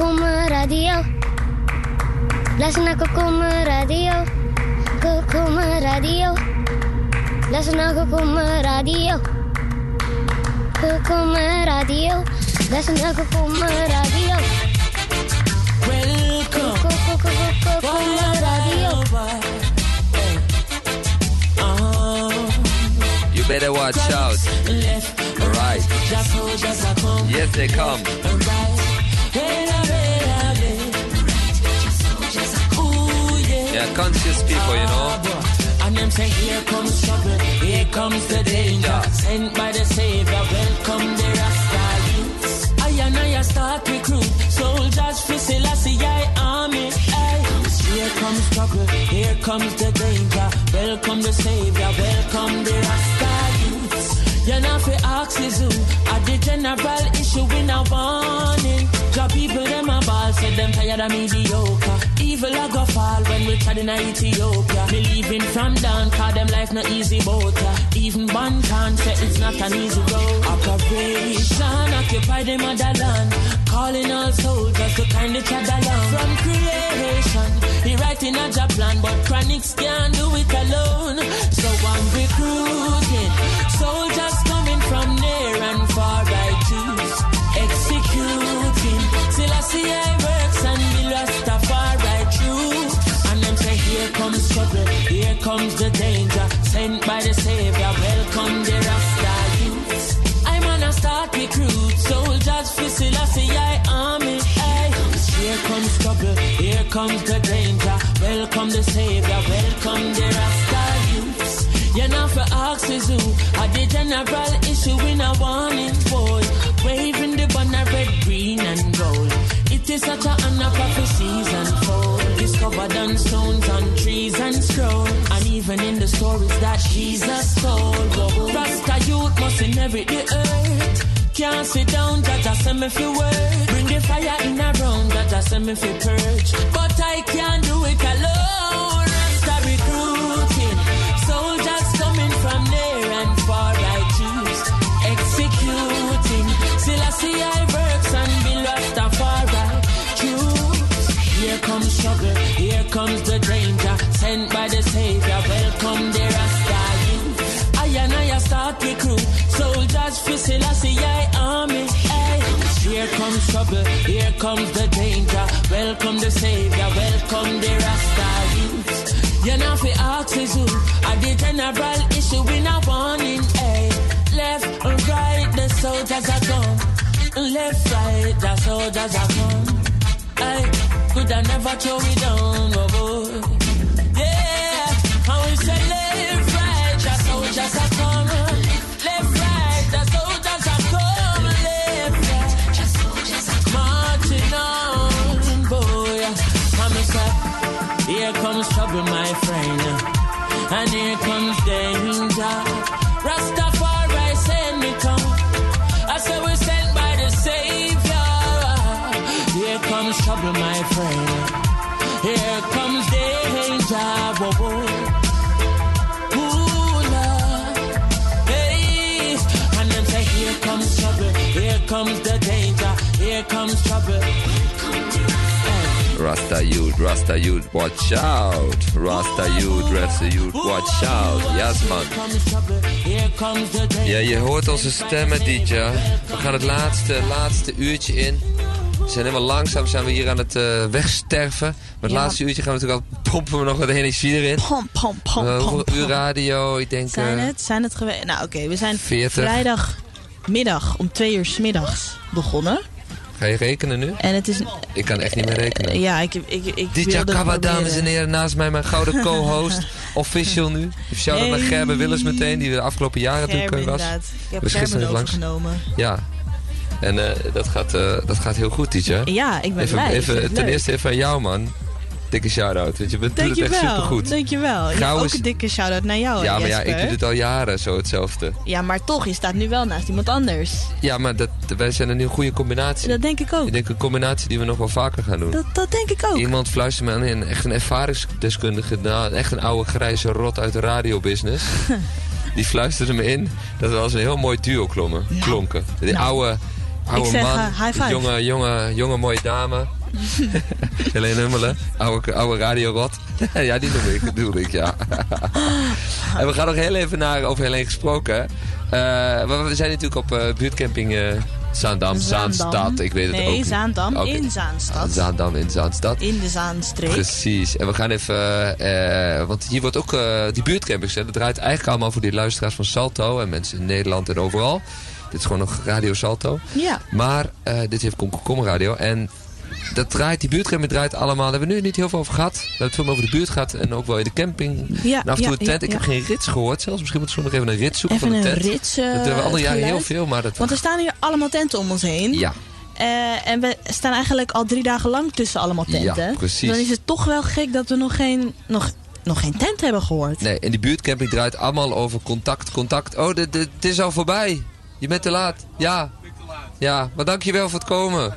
Kokoma Radio. Luister naar Radio. Kokoma Radio. Luister naar Radio. Kokoma Radio. Radio. Radio. You better watch out. Right. Yes, they come. Yeah, conscious people, you know. And them say, here comes trouble, here comes the danger. Sent by the Savior, welcome the Rasta youths. I and I start recruit soldiers for Selassie I army. Aye. Here comes trouble, here comes the danger. Welcome the Savior, welcome the Rasta youths. You're not for axes, at the general issue in a warning. Job people, them a ball, said them tired of mediocre. Evil a go fall when we tried in Ethiopia. Me leaving from down, cause them life no easy boat. yeah. Even Bantan say it's not an easy road. Operation, occupy the motherland. Calling all soldiers to kind of chug along. From creation, he writing a job plan, but chronics can't do it alone. So I'm recruiting soldiers coming from near and far. I choose executing. till I see I soldiers for Selassie I army. Aye. Here comes trouble, here comes the danger. Welcome the Savior, welcome the Rasta youths. You're not for axes who are the general issue in a warning boy. Waving the banner red, green and gold. It is such a honor prophecies unfold. Discovered on stones, on trees and scroll. And even in the stories that Jesus told. Rasta youth must inherit the earth. Can't sit down, judge a send me fi work. Bring the fire in a round, judge a send me fi purge. But I can't do it alone. Rasta recruiting. Soldiers coming from near and far, I choose. Executing. Still I see I works and be Rastafari. Choose. Here comes struggle, here comes the danger. Sent by the Savior, welcome the Rasta. I and I start recruit soldiers for Selassie I army. Here comes trouble, here comes the danger. Welcome the Savior, welcome the Rasta youth. You're not for axes who are the general issue in a warning. Aye. Left and right, the soldiers are come. Left, right, the soldiers are come. Aye. Could I never throw it down, oh boy. with my. Rasta youth, Rasta youth, watch out. Rasta youth, Rasta youth, watch out. Yes man. Ja, je hoort onze stemmen, DJ. We gaan het laatste, laatste uurtje in. We zijn helemaal langzaam, zijn we hier aan het eh, wegsterven. Maar het Ja. laatste uurtje gaan we natuurlijk al pompen we nog wat energie erin. Pom, pom, pom, Eh, pom, hoeveel pom. uur radio? Ik denk... Zijn eh, het? Zijn het geweest? Nou oké, we zijn 40. vrijdagmiddag om twee uur 's middags begonnen. Ga je rekenen nu? En het is... Ik kan echt niet meer rekenen. Ja, ik, ik, ik Kabba, proberen. dames en heren, naast mij mijn gouden co-host. Official nu. Shout-out naar. Gerben Willens meteen, die de afgelopen jaren natuurlijk Gerben, eh, was. inderdaad. Ik heb Was gisteren langs. overgenomen. Ja. En eh, dat, gaat, eh, dat gaat heel goed, DJ. Ja, ik ben even, blij. Even, ten leuk. eerste even aan jou, man. Dikke shout-out. Want je bent, doet het echt supergoed. Dankjewel. Gauw ook een dikke shout-out naar jou, Ja, maar ja, ik doe dit al jaren zo hetzelfde. Ja, maar toch, je staat nu wel naast iemand anders. Ja, maar dat, wij zijn een heel goede combinatie. Dat denk ik ook. Ik denk een combinatie die we nog wel vaker gaan doen. Dat, dat denk ik ook. Iemand fluistert me aan in, echt een ervaringsdeskundige, nou, echt een oude grijze rot uit de radiobusiness. die fluisterde me in dat we als een heel mooi duo klommen, klonken. Die Nou. oude, oude man, jonge, jonge, jonge mooie dame. Helene Hummelen, oude, oude radiorot. ja, die noem ik, bedoel ik, ja. en we gaan nog heel even naar, over Helene gesproken. Eh, we zijn natuurlijk op eh, buurtcamping eh Zaandam, Zaandam. Zaanstad, ik weet het ook Nee, niet. Zaandam in Zaanstad. Zaandam in Zaanstad. in de Zaanstreek. Precies. En we gaan even... want hier wordt ook... die buurtcampings, hè, dat draait eigenlijk allemaal voor die luisteraars van Salto. En mensen in Nederland en overal. Dit is gewoon nog Radio Salto. Ja. Maar eh, dit heeft Komkommer Radio. En dat draait, die buurtcamping draait allemaal. Daar hebben we nu niet heel veel over gehad. We hebben het veel over de buurt gehad. En ook wel in de camping. Ja, en af en toe ja, een tent. ja, Ik heb geen rits gehoord zelfs. Misschien moeten we nog even een rit zoeken Even van een een tent. rits. eh, dat hebben we andere jaren heel geluid. veel. Maar dat... Want er staan hier allemaal tenten om ons heen. ja, Eh, en we staan eigenlijk al drie dagen lang tussen allemaal tenten. Ja, precies. Dan is het toch wel gek dat we nog geen, nog, nog geen tent hebben gehoord. Nee, en die buurtcamping draait allemaal over contact, contact. Oh, de, de, het is al voorbij. Je bent te laat. Ja. Ja, maar dankjewel voor het komen.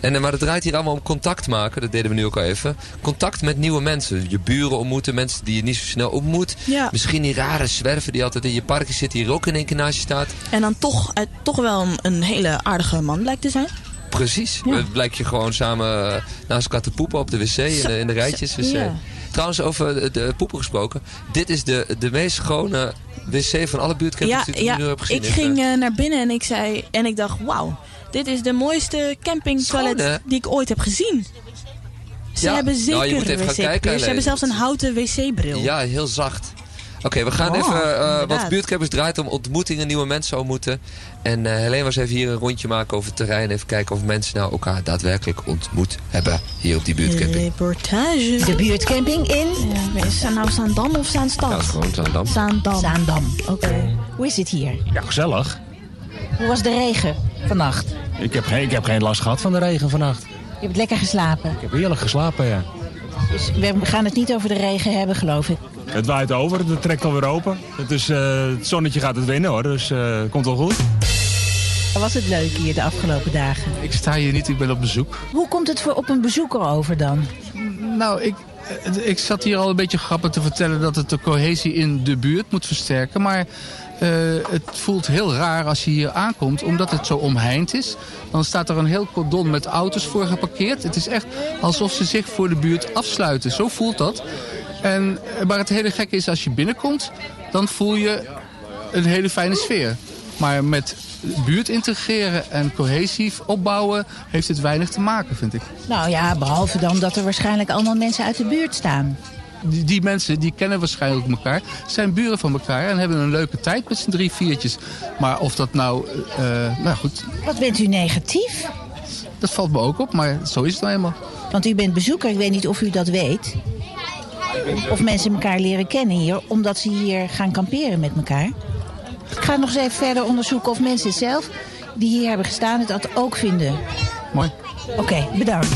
En, eh, maar het draait hier allemaal om contact maken. Dat deden we nu ook al even. Contact met nieuwe mensen. Je buren ontmoeten. Mensen die je niet zo snel ontmoet. Ja. Misschien die rare zwerver die altijd in je parkje zit. Die er ook in één keer naast je staat. En dan toch, eh, toch wel een, een hele aardige man blijkt te zijn. Precies. Ja. Het blijkt je gewoon samen eh, naast elkaar te poepen op de wc. In de, in de rijtjes. wc. Ja. Trouwens, over de, poepen gesproken. Dit is de, de meest schone wc van alle buurtcampings Ja, die ik ja nu heb gezien. ik ging naar binnen en ik zei en ik dacht, wauw, dit is de mooiste campingtoilet die ik ooit heb gezien. Ze Ja, hebben nou, je zeker moet even gaan wc-papier. kijken Ze hebben zelfs een houten wc-bril. Ja, heel zacht. Oké, we gaan Oh, even... eh want inderdaad. buurtcampers draait om ontmoetingen, nieuwe mensen ontmoeten. En eh Helene was even hier een rondje maken over het terrein. Even kijken of mensen nou elkaar daadwerkelijk ontmoet hebben. Hier op die buurtcamping. Reportage. De buurtcamping in Ja, is het nou Zaandam of Zaanstad? Ja, gewoon Zaandam. Zaandam. Zaandam. Oké. Hoe is het hier? Ja, gezellig. Hoe was de regen vannacht? Ik heb, geen, ik heb geen last gehad van de regen vannacht. Je hebt lekker geslapen. Ik heb heerlijk geslapen, ja. Dus we gaan het niet over de regen hebben, geloof ik. Het waait over, het trekt alweer open. Het, is, eh, het zonnetje gaat het winnen hoor, dus eh komt wel goed. Was het leuk hier de afgelopen dagen? Ik sta hier niet, ik ben op bezoek. Hoe komt het voor op een bezoeker over dan? Nou, ik, eh, ik zat hier al een beetje grappig te vertellen dat het de cohesie in de buurt moet versterken. Maar het voelt heel raar als je hier aankomt, omdat het zo omheind is. Dan staat er een heel cordon met auto's voor geparkeerd. Het is echt alsof ze zich voor de buurt afsluiten. Zo voelt dat. En, eh, maar het hele gekke is, als je binnenkomt, dan voel je een hele fijne sfeer. Maar met buurt integreren en cohesie opbouwen heeft het weinig te maken, vind ik. Nou ja, behalve dan dat er waarschijnlijk allemaal mensen uit de buurt staan. Die, die mensen die kennen waarschijnlijk elkaar, zijn buren van elkaar en hebben een leuke tijd met z'n drie viertjes. Maar of dat nou, eh, nou goed, Wat bent u negatief? dat valt me ook op, maar zo is het nou eenmaal. Want u bent bezoeker, ik weet niet of u dat weet. Of mensen elkaar leren kennen hier, omdat ze hier gaan kamperen met elkaar. Ik ga nog eens even verder onderzoeken of mensen zelf, die hier hebben gestaan, het dat ook vinden. Mooi. Oké, bedankt.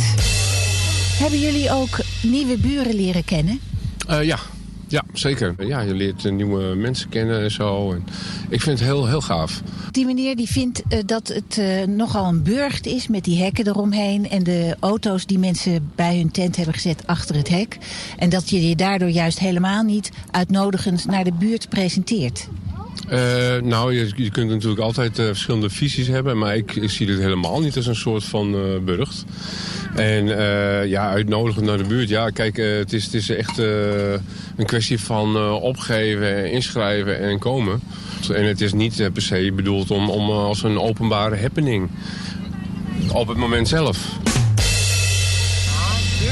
Hebben jullie ook nieuwe buren leren kennen? Eh, ja. ja, zeker. Ja, je leert eh, nieuwe mensen kennen en zo. En ik vind het heel, heel gaaf. Die meneer die vindt eh, dat het nogal een burcht is met die hekken eromheen... en de auto's die mensen bij hun tent hebben gezet achter het hek. En dat je je daardoor juist helemaal niet uitnodigend naar de buurt presenteert. Eh, nou, je, je kunt natuurlijk altijd eh, verschillende visies hebben. Maar ik, ik zie dit helemaal niet als een soort van eh burcht. En ja, uitnodigen naar de buurt. Ja, kijk, het, is, het is echt een kwestie van opgeven, inschrijven en komen. En het is niet per se bedoeld om, om als een openbare happening. Op het moment zelf.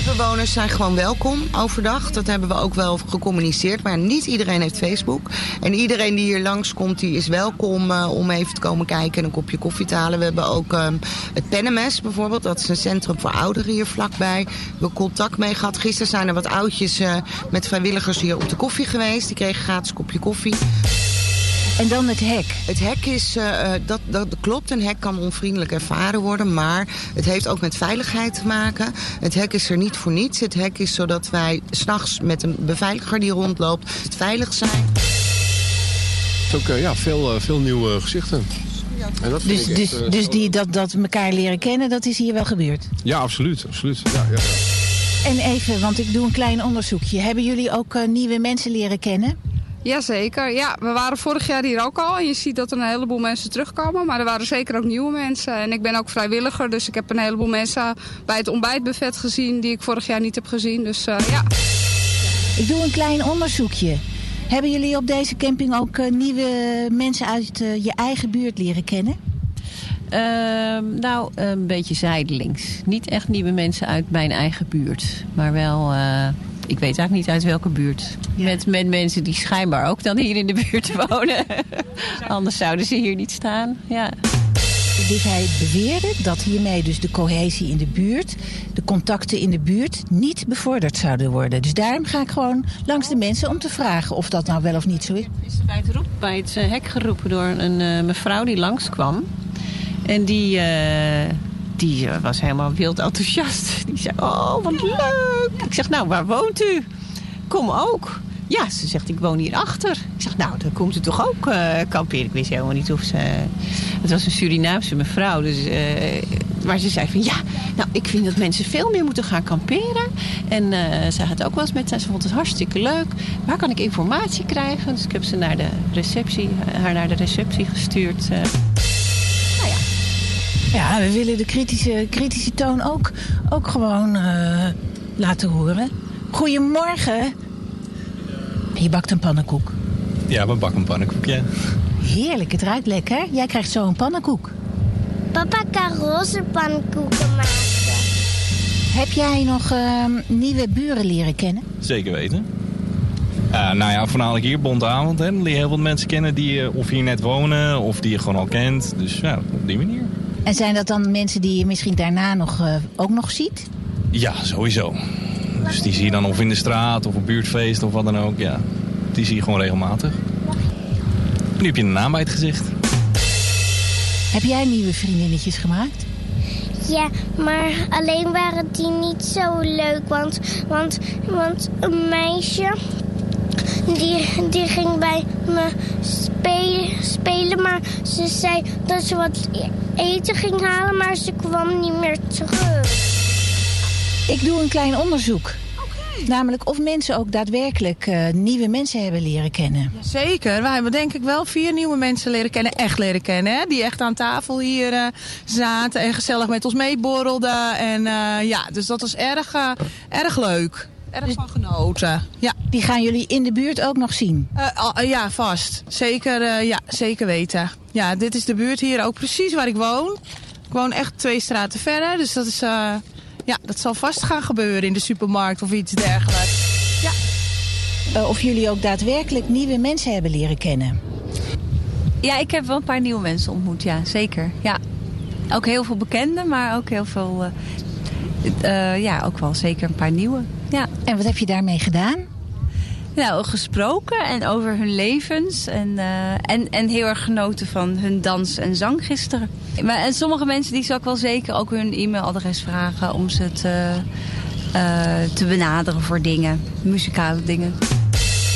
Buurtbewoners zijn gewoon welkom overdag. Dat hebben we ook wel gecommuniceerd. Maar niet iedereen heeft Facebook. En iedereen die hier langskomt, die is welkom eh, om even te komen kijken en een kopje koffie te halen. We hebben ook ehm, het Pennemes bijvoorbeeld. Dat is een centrum voor ouderen hier vlakbij. We hebben contact mee gehad. Gisteren zijn er wat oudjes eh, met vrijwilligers hier op de koffie geweest. Die kregen gratis kopje koffie. En dan het hek. Het hek is, eh, eh, dat, dat klopt, een hek kan onvriendelijk ervaren worden, maar het heeft ook met veiligheid te maken. Het hek is er niet voor niets. Het hek is zodat wij s'nachts met een beveiliger die rondloopt, het veilig zijn. Het is ook eh, ja, veel, veel nieuwe gezichten. En dat vind Dus, echt, dus, dus die, dat, dat elkaar leren kennen, dat is hier wel gebeurd. Ja, absoluut. absoluut. Ja, ja, ja. En even, want ik doe een klein onderzoekje. Hebben jullie ook eh, nieuwe mensen leren kennen? Jazeker, ja. We waren vorig jaar hier ook al. En je ziet dat er een heleboel mensen terugkomen. Maar er waren zeker ook nieuwe mensen. En ik ben ook vrijwilliger. Dus ik heb een heleboel mensen bij het ontbijtbuffet gezien... die ik vorig jaar niet heb gezien. Dus uh, ja. Ik doe een klein onderzoekje. Hebben jullie op deze camping ook uh, nieuwe mensen uit uh, je eigen buurt leren kennen? Uh, nou, een beetje zijdelings. Niet echt nieuwe mensen uit mijn eigen buurt. Maar wel, uh, ik weet eigenlijk niet uit welke buurt. Ja. Met, met mensen die schijnbaar ook dan hier in de buurt wonen. Anders zouden ze hier niet staan. Ja. Dus hij beweerde dat hiermee dus de cohesie in de buurt, de contacten in de buurt niet bevorderd zouden worden. Dus daarom ga ik gewoon langs de mensen om te vragen of dat nou wel of niet zo is. Is bij het, roep, bij het hek geroepen door een uh, mevrouw die langskwam. En die, uh, die was helemaal wild enthousiast. Die zei, oh wat leuk. Ik zeg, nou waar woont u? Kom ook. Ja, ze zegt, ik woon hier achter. Ik zeg, nou, dan komt u toch ook uh, kamperen. Ik wist helemaal niet of ze... Het was een Surinaamse mevrouw. Dus, uh, maar ze zei van, ja, nou, ik vind dat mensen veel meer moeten gaan kamperen. En uh, ze had ook wel eens met... Ze vond het hartstikke leuk. Waar kan ik informatie krijgen? Dus ik heb ze naar de receptie, haar naar de receptie gestuurd. Ja, we willen de kritische, kritische toon ook, ook gewoon uh, laten horen. Goedemorgen. Je bakt een pannenkoek. Ja, we bakken een pannenkoek, ja. Heerlijk, het ruikt lekker. Jij krijgt zo een pannenkoek. Papa kan roze pannenkoeken maken. Heb jij nog uh, nieuwe buren leren kennen? Zeker weten. Uh, nou ja, voornamelijk hier, Bondavond. Hè. Dan leer je heel veel mensen kennen die uh, of hier net wonen of die je gewoon al kent. Dus ja, op die manier. En zijn dat dan mensen die je misschien daarna nog, uh, ook nog ziet? Ja, sowieso. Dus die zie je dan of in de straat of op buurtfeest of wat dan ook. Ja, die zie je gewoon regelmatig. Nu heb je een naam bij het gezicht. Heb jij nieuwe vriendinnetjes gemaakt? Ja, maar alleen waren die niet zo leuk. Want, want, want een meisje die, die ging bij me spelen, spelen, maar ze zei dat ze wat eten ging halen, maar ze kwam niet meer terug. Ik doe een klein onderzoek. Okay. Namelijk of mensen ook daadwerkelijk uh, nieuwe mensen hebben leren kennen. Zeker. Wij hebben denk ik wel vier nieuwe mensen leren kennen. Echt leren kennen. Hè? Die echt aan tafel hier uh, zaten en gezellig met ons meeborrelden. En uh, ja, dus dat was erg, erg leuk erg van genoten. Ja. Die gaan jullie in de buurt ook nog zien? Uh, uh, ja, vast. Zeker, uh, ja, zeker weten. Ja, dit is de buurt hier ook precies waar ik woon. Ik woon echt twee straten verder. Dus dat, is, ja, dat zal vast gaan gebeuren in de supermarkt of iets dergelijks. Ja. of jullie ook daadwerkelijk nieuwe mensen hebben leren kennen? Ja, ik heb wel een paar nieuwe mensen ontmoet, ja, zeker. Ja. Ook heel veel bekenden, maar ook heel veel... ja, ook wel zeker een paar nieuwe. Ja. En wat heb je daarmee gedaan? Nou, gesproken en over hun levens. En, uh, en, en heel erg genoten van hun dans en zang gisteren. Maar, en sommige mensen die zal ik wel zeker ook hun e-mailadres vragen om ze te, uh, te benaderen voor dingen. Muzikale dingen.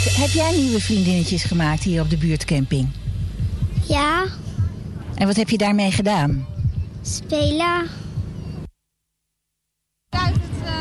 Heb jij nieuwe vriendinnetjes gemaakt hier op de buurtcamping? Ja. En wat heb je daarmee gedaan? Spelen.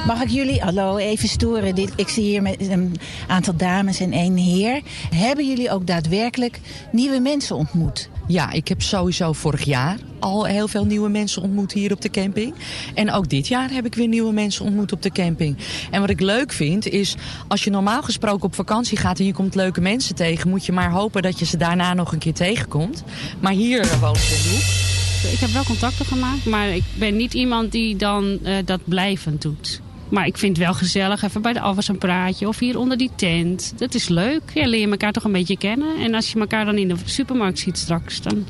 Mag ik jullie, hallo, even storen. Dit, ik zie hier met een aantal dames en één heer. Hebben jullie ook daadwerkelijk nieuwe mensen ontmoet? Ja, ik heb sowieso vorig jaar al heel veel nieuwe mensen ontmoet hier op de camping. En ook dit jaar heb ik weer nieuwe mensen ontmoet op de camping. En wat ik leuk vind is, als je normaal gesproken op vakantie gaat en je komt leuke mensen tegen, moet je maar hopen dat je ze daarna nog een keer tegenkomt. Maar hier woont genoeg. Ik heb wel contacten gemaakt, maar ik ben niet iemand die dan uh, dat blijvend doet. Maar ik vind het wel gezellig, even bij de afwas een praatje of hier onder die tent. Dat is leuk. Ja, leer je elkaar toch een beetje kennen. En als je elkaar dan in de supermarkt ziet straks, dan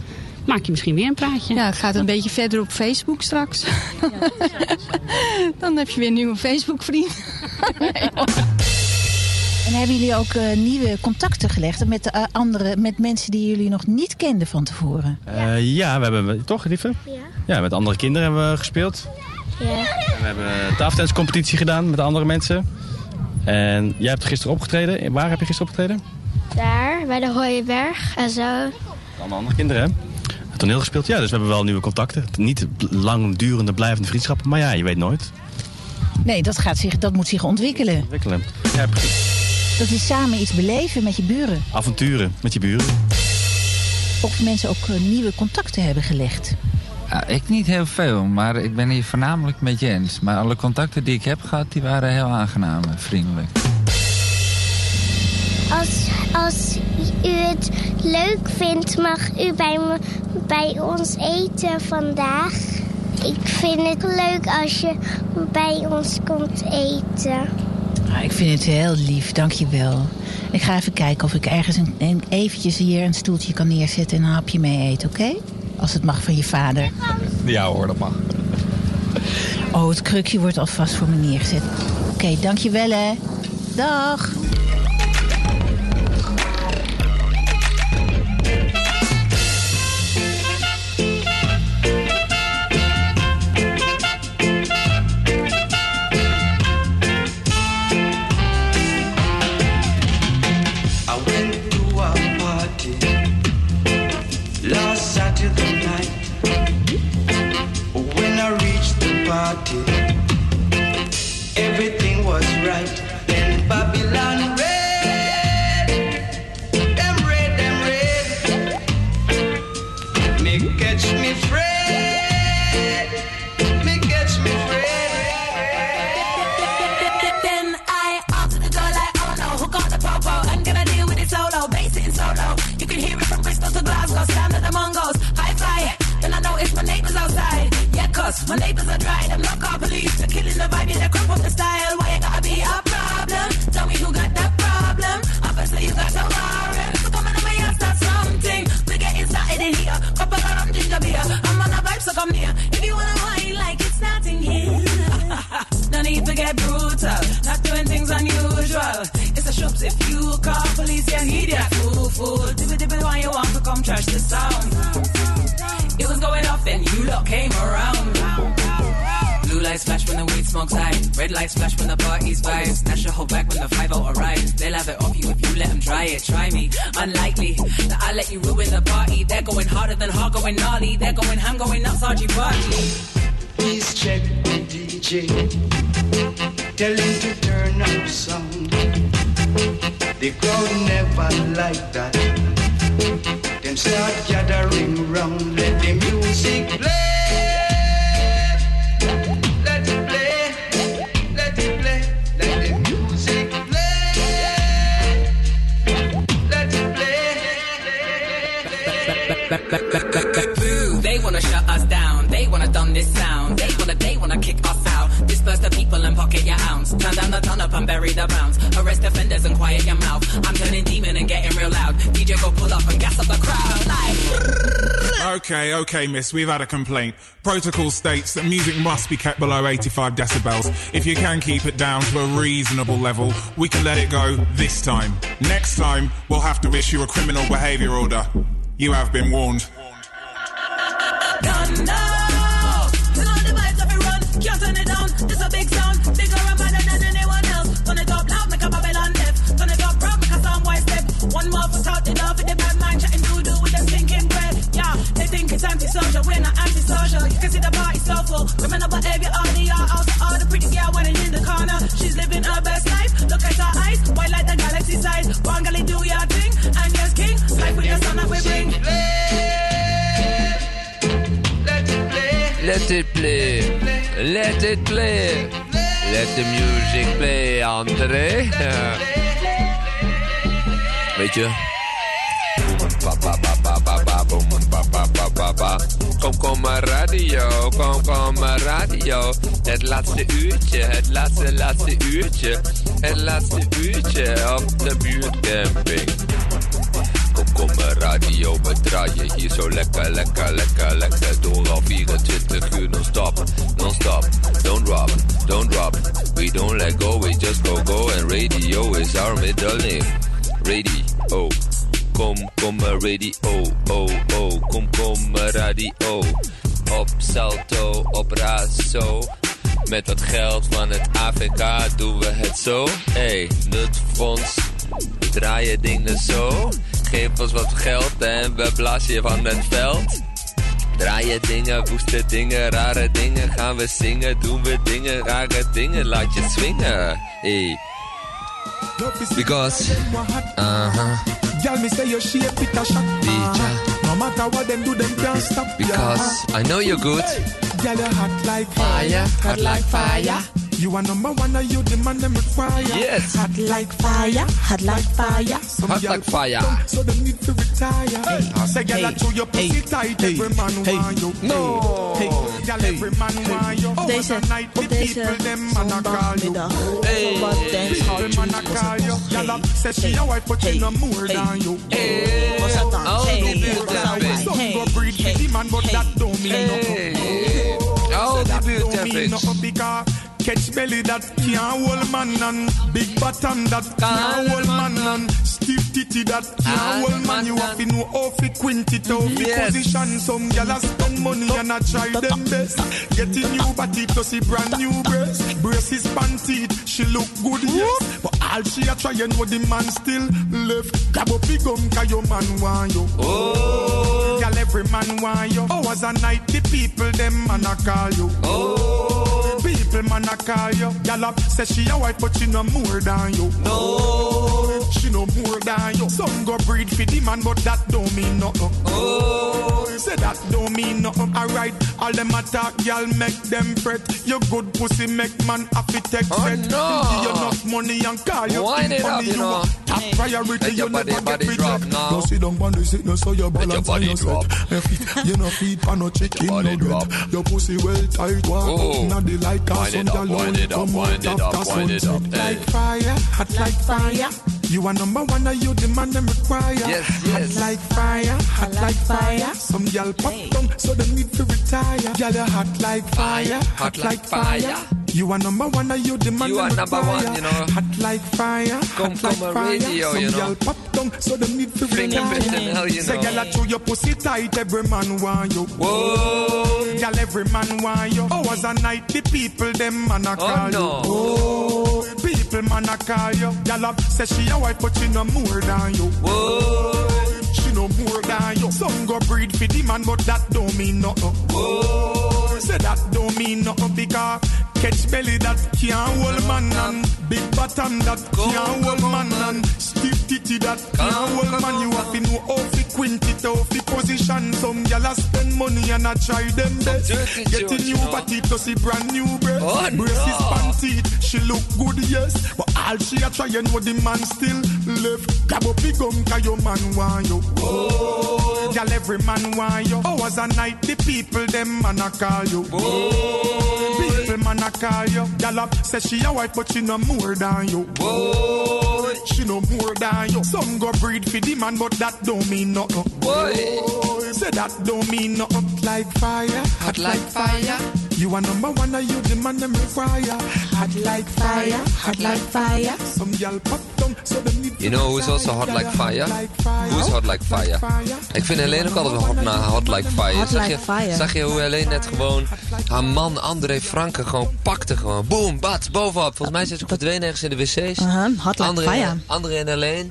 maak je misschien weer een praatje. Ja, het gaat een beetje verder op Facebook straks. Ja, dan heb je weer een nieuwe Facebook vriend. nee, en hebben jullie ook uh, nieuwe contacten gelegd met, uh, andere, met mensen die jullie nog niet kenden van tevoren? Uh, ja, we hebben toch, lieve? Ja. Ja, met andere kinderen hebben we gespeeld. Ja. We hebben een tafeltenniscompetitie gedaan met andere mensen. En jij hebt gisteren opgetreden. Waar heb je gisteren opgetreden? Daar, bij de Hooienberg en zo. Allemaal andere kinderen, hè? Het toneel gespeeld, ja. Dus we hebben wel nieuwe contacten. Niet langdurende, blijvende vriendschappen. Maar ja, je weet nooit. Nee, dat, gaat zich, dat moet zich ontwikkelen. Ontwikkelen, ja precies. Dat is samen iets beleven met je buren. Avonturen met je buren. Of mensen ook eh, nieuwe contacten hebben gelegd. Ja, ik niet heel veel, maar ik ben hier voornamelijk met Jens. Maar alle contacten die ik heb gehad, die waren heel aangenaam en vriendelijk. Als, als u het leuk vindt, mag u bij, me, bij ons eten vandaag. Ik vind het leuk als je bij ons komt eten. Ah, ik vind het heel lief, dankjewel. Ik ga even kijken of ik ergens een, een- eventjes hier een stoeltje kan neerzetten en een hapje mee eten, oké? Als het mag van je vader. Ja hoor, dat mag. Oh, het krukje wordt alvast voor me neergezet. Oké, dankjewel hè. Dag. Party, everything was right. Then Babylon fool. Dibby dibby why you want to come trash the sound. It was going off and you lot came around. Blue lights flash when the weed smoke's high. Red lights flash when the party's vibes. Snatch your whole back when the 5 arrives. They'll have it off you if you let them try it. Try me. Unlikely that I let you ruin the party. They're going harder than hard, going gnarly. They're going ham, going nuts, RG party. Please check the DJ. Tell him to turn up sound. The crowd never like that. Them start gathering round. Let the music play. Down the turn up and bury the bounce. Arrest offenders and quiet your mouth. I'm turning demon and getting real loud. DJ go pull up and gas up the crowd. Like, Okay, okay, miss, we've had a complaint. Protocol states that music must be kept below 85 decibels. If you can keep it down to a reasonable level, we can let it go this time. Next time, we'll have to issue a criminal behaviour order. You have been warned. done now. It's antisocial. We're not antisocial. You can see the party so full. Criminal behavior, all the y'all out. All the pretty girl running in the corner. She's living her best life. Look at her eyes, white like the galaxy size. Wangali do your thing, and yes, king. Life with your son that we bring. Let it play. Let it play. Let the music play, André. Ja. Weet je? Kom, kom maar radio, kom, kom maar radio. Het laatste uurtje, het laatste, laatste uurtje. Het laatste uurtje op de buurtcamping. Kom, kom maar radio, we draaien hier zo lekker, lekker, lekker, lekker. Door al 24 uur non-stop, non-stop. Don't drop, don't drop. We don't let go, we just go, go. And radio is our middle name. Radio. Kom, kom maar radio, oh, oh. Kom, kom maar radio. Op Salto, op Razo. Met wat geld van het AVK doen we het zo. Hey, nutfonds, we draaien dingen zo. Geef ons wat geld en we blazen je van het veld. Draaien dingen, woeste dingen, rare dingen. Gaan we zingen, doen we dingen, rare dingen. Laat je swingen. Hey. Because, uh-huh. Girl, me say your shape it a. No matter what them do, them can't stop. Because I know you're good. Girl, you hot like Fire, hot like fire. You are number one, and you the man them require. Yes. Hot like fire, hot like fire. Some Hot girl like fire. put down, So they need to retire. Hey. Say, girl, I chew your pussy tight. Every man want you. No. Hey, girl, every man want you. Deze, Hours and night, op the deze people, them man a call you. zondagmiddag. Hey. Wat dancehall People man a tunes was call het you. nog? Girl, say she a wife, but she no more than you. Was dat dan? Oh, Hey, die was buurt dat en dan? Some Hey, go breed for the man, but that don't mean nothing. Oh, Say die that buurt don't en mean nothing because Catch belly that can't hold man and Big bottom that can't hold man and Stiff titty that can't hold man. You have to know how to quint it, how to Yes. position. Some gyal a spend money and a try them best. Getting new body plus a brand new breast. Braces panty, she look good yes. But all she a try and know the man still left. Grab up big gum cause your man want you. Oh. Gyal every man want you. Hours a night the people them man a call you. Oh People man a call you. Up say she a wife but she no more than you. No She no more than you. Some go breed for the man but that don't mean nothing. Oh. Say that don't mean nothing. Alright All them attack gyal make them fret. Your good pussy make man happy take Oh, set no. Give you enough money and call you Wind in it up, money you know. a Top priority Let your you body- never body get drop reject now. Don't sit down on the sickness so your Let your balance body and your set You no feet pan no chicken body nugget Your pussy well tight walk Oh. up Inna the light cause Wind some it up, wind it up, come wind out it up, after wind it up, sunset. Like fire, hot like fire You are number one and you the man them require? Yes, Hot like fire, hot like fire. Some gyal pop down so they need to retire. Gyal you hot like fire, hot like fire. You are number one and you the man You them are number require. one, you know. Hot like fire, Come, hot like come, fire. radio, Some you know. gyal pop down so they need to Finger retire. bit and hell, you Say know. gyal I chew your pussy tight every man want you. Whoa. Gyal every man want you. Oh. Hours a night the people them man a oh, call no. you. Oh, people man a call you Gyal up say she a wife but she no more than you Whoa. She no more than you Some go breed for the man but that don't mean nothing Whoa. Say that don't mean nothing because Catch belly that can't hold man and Big bottom that can't hold man and Stiff titty that can't hold man. You have to know how to quint it, how position. Some gyal a spend money and a try them best. dirty Getting new you body plus a brand new breast. Oh, Braces no. panty, she look good yes. But all she a try and know the man still left. Grab up the gum cause your man want you. Oh, Gyal every man want you. Hours a night the people them man a call you. Oh, man a call you Gyal up say she a wife but she no more than you Whoa. She no more than you Some go breed for the man but that don't mean nothing Boy. Say that don't mean nothing like fire Hot like fire. You are number one and you the man them require Hot like fire, hot like fire Some gyal pop down so they need You know who's also hot like fire? Who's hot like fire? Ik vind Helene ook altijd wel hot, na hot like fire. Hot zag, like je, fire. zag je hoe Helene net gewoon haar man André Franke gewoon pakte gewoon. Boom, bats, bovenop. Volgens mij zit ze ook verdwenen ergens in de wc's. Uh-huh, hot like André, fire. André en Helene.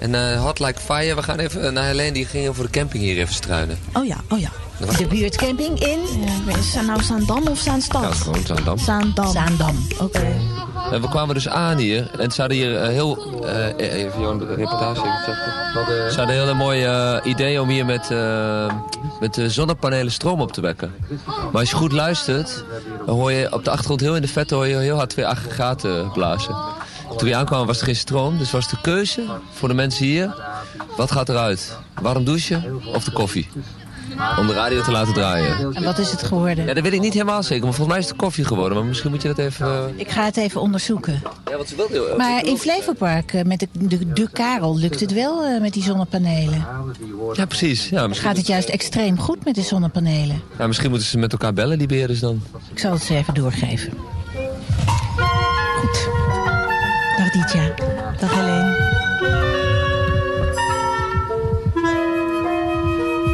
En eh, hot like fire. We gaan even naar Helene, die ging voor de camping hier even struinen. Oh ja, oh ja. De buurtcamping in ik is het nou Zaandam of Zaanstad? Ja, gewoon Zaandam. Zaandam. Zaandam. Oké. En we kwamen dus aan hier. En ze hadden hier eh, heel... eh, even Johan, de reportage. even checken. Ze hadden een hele mooie eh, idee om hier met, eh, met de zonnepanelen stroom op te wekken. Maar als je goed luistert, dan hoor je op de achtergrond heel in de vette hoor je heel hard twee aggregaten blazen. Toen we aankwamen was er geen stroom, dus was de keuze voor de mensen hier. Wat gaat eruit? Warm douchen of de koffie? Om de radio te laten draaien. En wat is het geworden? Ja, dat weet ik niet helemaal zeker, maar volgens mij is het koffie geworden. Maar misschien moet je dat even... eh, Ik ga het even onderzoeken. Ja, wat ze heel Maar in Flevopark, eh, met de, de, de Karel, lukt het wel eh, met die zonnepanelen? Ja, precies. Ja, misschien, Gaat het juist extreem goed met de zonnepanelen? ja, misschien moeten ze met elkaar bellen, die beheerders dan. Ik zal het ze even doorgeven. Goed. Dag Helene.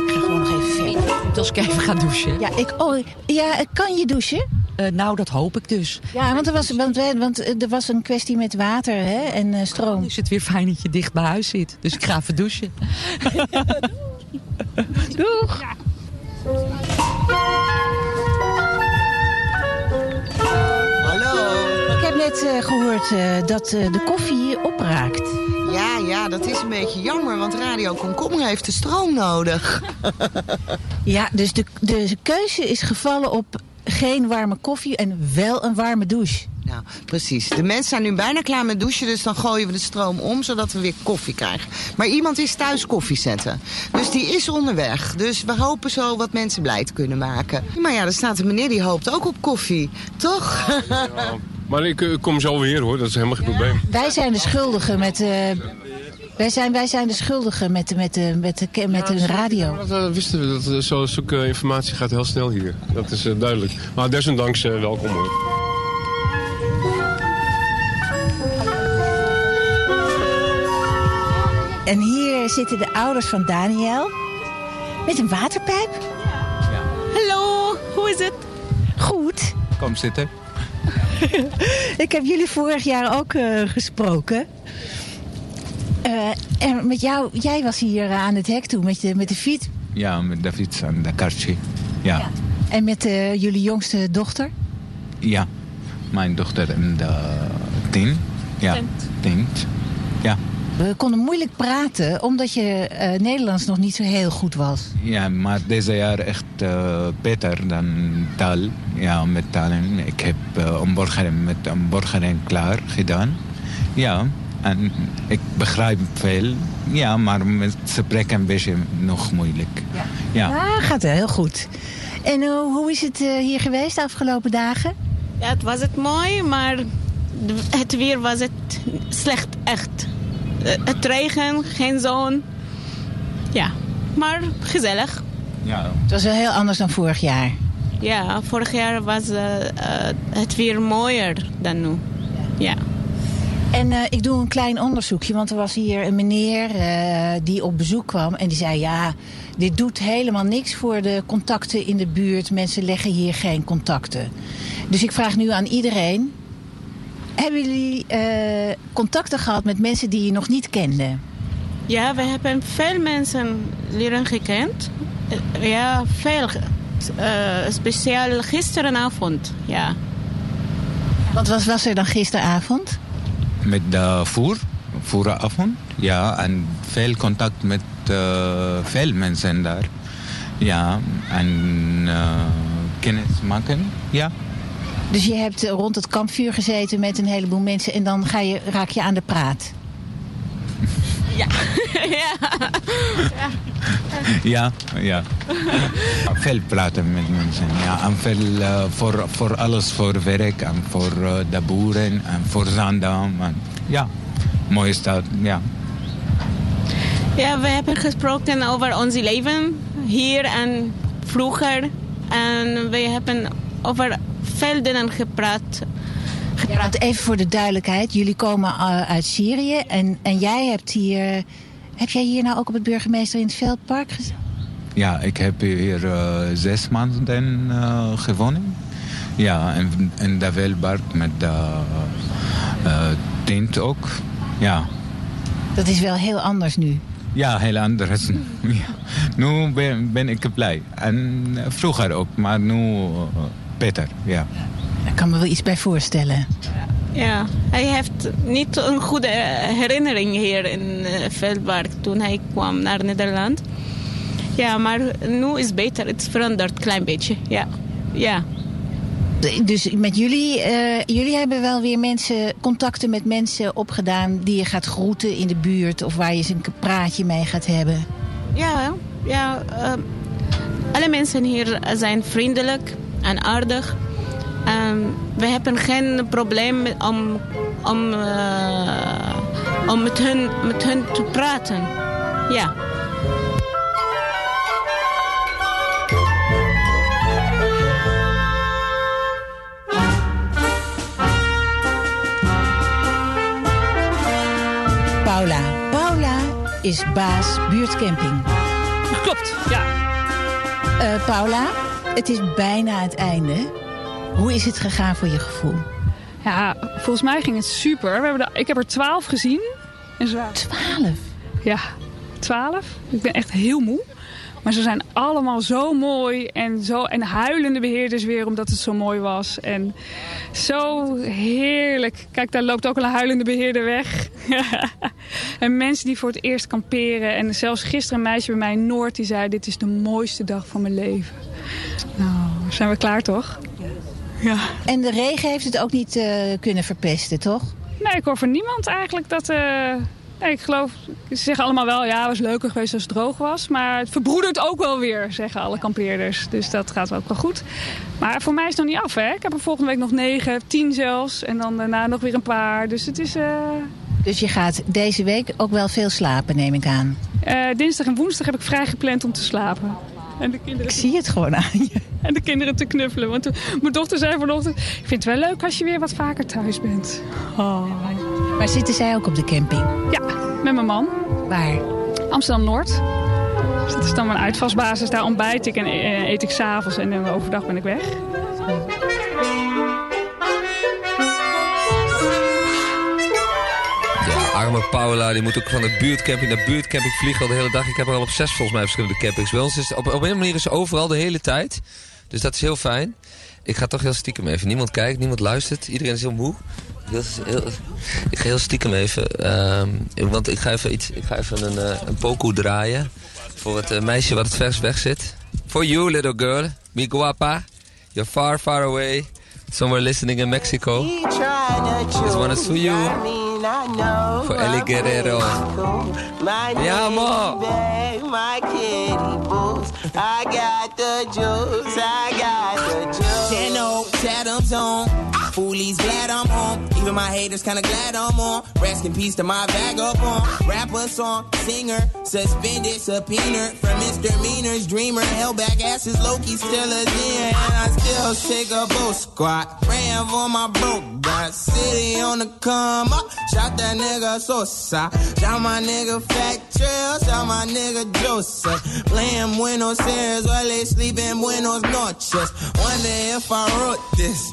Ik ga gewoon nog even verder. Als ik even ga douchen. Ja, ik, oh, ja, kan je douchen? Eh, nou, dat hoop ik dus. Ja, want er was, want, want eh, er was een kwestie met water hè, en eh, stroom. is het weer fijn dat je dicht bij huis zit. Dus ik ga even douchen. Doeg! Hallo. Ik net net eh, gehoord eh, dat eh, de koffie opraakt. Ja, ja, dat is een beetje jammer, want Radio Komkommer heeft de stroom nodig. Ja, dus de, de keuze is gevallen op geen warme koffie en wel een warme douche. Nou, precies. De mensen zijn nu bijna klaar met douchen, dus dan gooien we de stroom om, zodat we weer koffie krijgen. Maar iemand is thuis koffie zetten. Dus die is onderweg. Dus we hopen zo wat mensen blij te kunnen maken. Maar ja, er staat een meneer die hoopt ook op koffie. Toch? Maar ik eh, kom zo weer hoor, dat is helemaal geen probleem. Wij zijn de schuldigen met... eh, wij, zijn, wij zijn de schuldigen met, met, met, met, de, met de radio. Dat eh, wisten we, dat uh, zo, zulke informatie gaat heel snel hier. Dat is eh, duidelijk. Maar desondanks eh, welkom hoor. En hier zitten de ouders van Daniel met een waterpijp. Hallo, hoe is het? Goed. Kom zitten. Ik heb jullie vorig jaar ook eh, gesproken. Eh, en met jou, jij was hier aan het hek toe met, de met de fiets. Ja, met de fiets en de kartje. Ja. ja. En met eh, jullie jongste dochter? mijn dochter in de tien. Ja, tien. We konden moeilijk praten omdat je eh, Nederlands nog niet zo heel goed was. Ja, maar deze jaar echt uh, beter dan taal. Ja, met talen. Ik heb uh, omborgering met omborgering klaar gedaan. Ja, en ik begrijp veel. Ja, maar met spreken een beetje nog moeilijk. Ja, ja. ja gaat heel goed. En hoe is het hier geweest de afgelopen dagen? Ja, het was het mooi, maar het weer was het slecht, echt. Het regen, geen zon. Ja, maar gezellig. Ja. Het was wel heel anders dan vorig jaar. Ja, vorig jaar was uh, uh, het weer mooier dan nu. Ja. En uh, ik doe een klein onderzoekje, want er was hier een meneer die op bezoek kwam en die zei: Ja, dit doet helemaal niks voor de contacten in de buurt. Mensen leggen hier geen contacten. Dus ik vraag nu aan iedereen: hebben jullie uh, contacten gehad met mensen die je nog niet kende? Ja, we hebben veel mensen leren gekend. Uh, ja, veel. Uh, speciaal gisterenavond, ja. Wat was, was er dan gisteravond? Met de voer, voeravond. Ja, en veel contact met veel mensen daar. Ja, en kennis maken, ja. Dus je hebt rond het kampvuur gezeten met een heleboel mensen en dan ga je, raak je aan de praat. Ja. ja. ja. Ja, Veel praten met mensen. Ja, en veel uh, voor, voor alles, voor werk en voor uh, de boeren en voor Zandam. En, ja, mooie stad, ja. Ja, we hebben gesproken over ons leven hier en vroeger. En we hebben over veel dingen gepraat. Ja, want even voor de duidelijkheid, jullie komen uh, uit Syrië en, en jij hebt hier... Heb jij hier nou ook op het burgemeester in het Veldpark gezeten? Ja, ik heb hier uh, zes maanden uh, gewoond. Ja, en in de Veldpark met de tent ook. Ja. Dat is wel heel anders nu. Ja, heel anders. ja. Nu ben, ben ik blij. En vroeger ook, maar nu beter, ja. Daar kan me wel iets bij voorstellen. Ja, hij heeft niet een goede herinnering hier in uh, Veldpark toen hij kwam naar Nederland. Ja, maar nu is het beter. Het verandert een klein beetje, ja. ja. Dus met jullie, uh, jullie hebben wel weer mensen, contacten met mensen opgedaan die je gaat groeten in de buurt of waar je eens een praatje mee gaat hebben? Ja, ja. Uh, alle mensen hier zijn vriendelijk en aardig. En we hebben geen probleem om, om, uh, om met, hun, met hun te praten. Ja. Paula. Paula is baas buurtcamping. Klopt, ja. Uh, Paula, het is bijna het einde. Hoe is het gegaan voor je gevoel? Ja, volgens mij ging het super. We hebben de, ik heb er twaalf gezien. En zo. Twaalf? Ja, twaalf. Ik ben echt heel moe. Maar ze zijn allemaal zo mooi en, zo, en huilende beheerders weer omdat het zo mooi was. En zo heerlijk. Kijk, daar loopt ook al een huilende beheerder weg. en mensen die voor het eerst kamperen. En zelfs gisteren een meisje bij mij in Noord die zei... dit is de mooiste dag van mijn leven. Nou, zijn we klaar toch? Ja. En de regen heeft het ook niet eh, kunnen verpesten, toch? Nee, ik hoor van niemand eigenlijk dat... eh, nee, ik geloof, ze zeggen allemaal wel, ja, het was leuker geweest als het droog was. Maar het verbroedert ook wel weer, zeggen alle kampeerders. Dus dat gaat ook wel goed. Maar voor mij is het nog niet af, hè. Ik heb er volgende week nog negen, tien zelfs. En dan daarna nog weer een paar. Dus het is... eh, Dus je gaat deze week ook wel veel slapen, neem ik aan. dinsdag en woensdag heb ik vrij gepland om te slapen. En de kinderen... Ik zie het gewoon aan je. En de kinderen te knuffelen. Want mijn dochter zei vanochtend... Ik vind het wel leuk als je weer wat vaker thuis bent. Oh. Maar zitten zij ook op de camping? Ja, met mijn man. Waar? Amsterdam-Noord. Dus dat is dan mijn uitvalsbasis. Daar ontbijt ik en eh, eet ik s'avonds. En dan overdag ben ik weg. Arme Paula, die moet ook van de buurtcamping naar buurtcamping vliegen al de hele dag. Ik heb er al op zes volgens mij verschillende campings. Bij ons is op, op een manier is ze overal de hele tijd. Dus dat is heel fijn. Ik ga toch heel stiekem even. Niemand kijkt, niemand luistert. Iedereen is heel moe. Heel, heel- ik ga heel stiekem even. ehm, want ik ga even, iets, ik ga even een, een pokoe draaien. Voor het eh, meisje wat het vers weg zit. For you, little girl. Mi guapa. You're far, far away. Somewhere listening in Mexico. One is for you. For Eli Guerrero. Mi amor. My kitty boots. I got the juice. I got the juice. Ten old Adams on. Foolies glad I'm on. Even my haters kinda glad I'm on. Rest in peace to my vagabond. Rapper song, singer, suspended, subpoena from misdemeanors, dreamer, held back asses, Loki still a zen. And I still shake a boat squat. Praying for my broke dot. City on the come up. Shout that nigga Sosa. Shout my nigga Fat Trail. Shout my nigga Joseph. Playing Buenos Aires while they sleep in Buenos Noches. Wonder if I wrote this.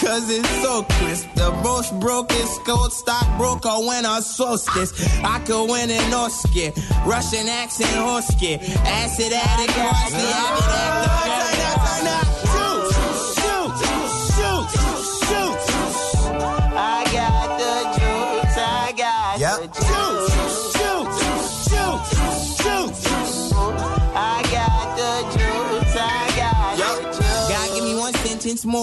Cause it's so crisp. The most broke is gold stockbroker when I solstice. I could win an Oscar. Russian accent Hosky. Acid addict, actor.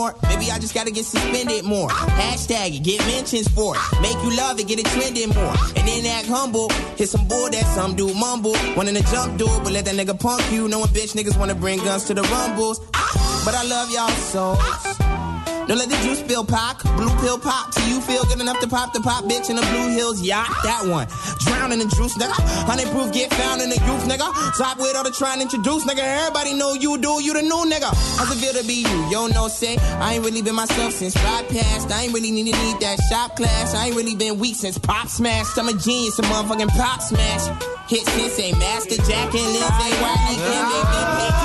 More. Maybe I just gotta get suspended more. Hashtag it, get mentions for it. Make you love it, get it trending more. And then act humble. Hit some bull that some dude mumble. Wanting to jump dude, but let that nigga punk you. Knowing bitch niggas wanna bring guns to the rumbles. But I love y'all so. Don't let the juice spill pop, blue pill pop. Till you feel good enough to pop the pop bitch in the Blue Hills yacht. That one. Drown in the juice, nigga. Honey proof get found in the youth, nigga. Stop with all the trying to introduce, nigga. Everybody know you do, you the new nigga. How's it feel to be you? Yo, no say. I ain't really been myself since ride past. I ain't really need to need that shop class. I ain't really been weak since pop smash. I'm a genius, a motherfucking pop smash. Hit since a master Jack and Lindsay Whitney. Can they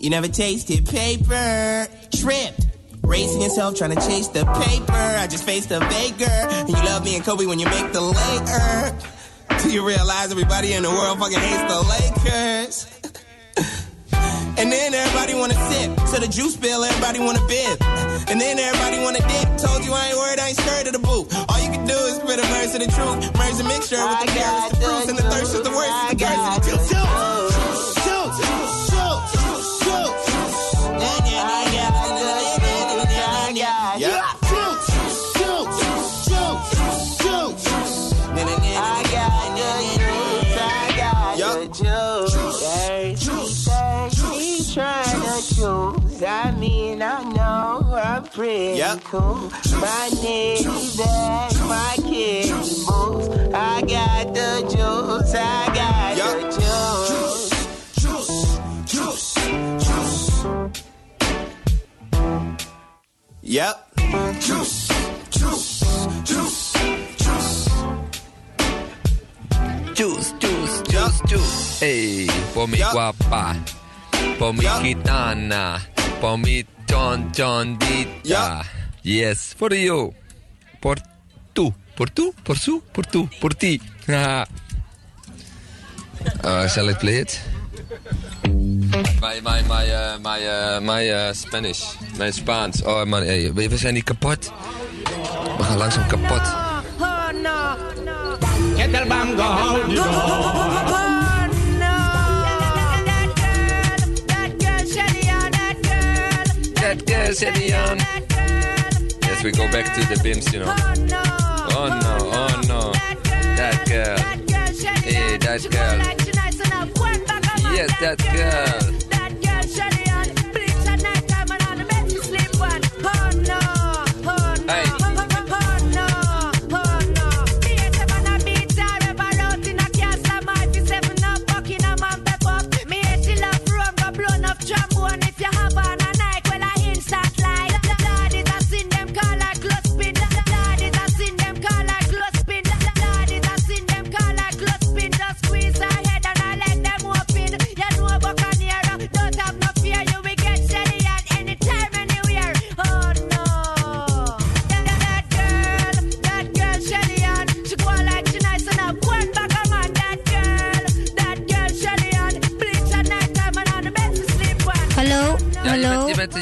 You never tasted paper. Tripped. Racing yourself, trying to chase the paper. I just faced a baker. And you love me and Kobe when you make the Laker. Do you realize everybody in the world fucking hates the Lakers? And then everybody wanna sip. So the juice bill, everybody wanna bib. And then everybody wanna dip. Told you I ain't worried, I ain't scared of the boot. All you can do is spit a verse of the truth. Merge the mixture with the carrots, the fruits, and the thirst is the worst. Is the curse of the juice. Yep. cool. My nigga back, my kid boots. I got the juice. I got the juice. Yep. Juice, juice, juice, juice. Juice, juice. chu. Hey, por mi guapa. Por mi gitana. Por mi chon chondita. Yes, for you. Por tu. Por tu, por su, por tu, por ti. Ah. Uh, shall I play it? My, my, my, uh, my, uh, my uh, Spanish. Mijn Spaans. Oh man, hey, we we zijn niet kapot. We gaan langzaam kapot. Get the bongo, That girl, Shadian. Yes, we go back to the bims, you know. Oh no, oh no. That girl. Hey, that girl. Yes, that girl.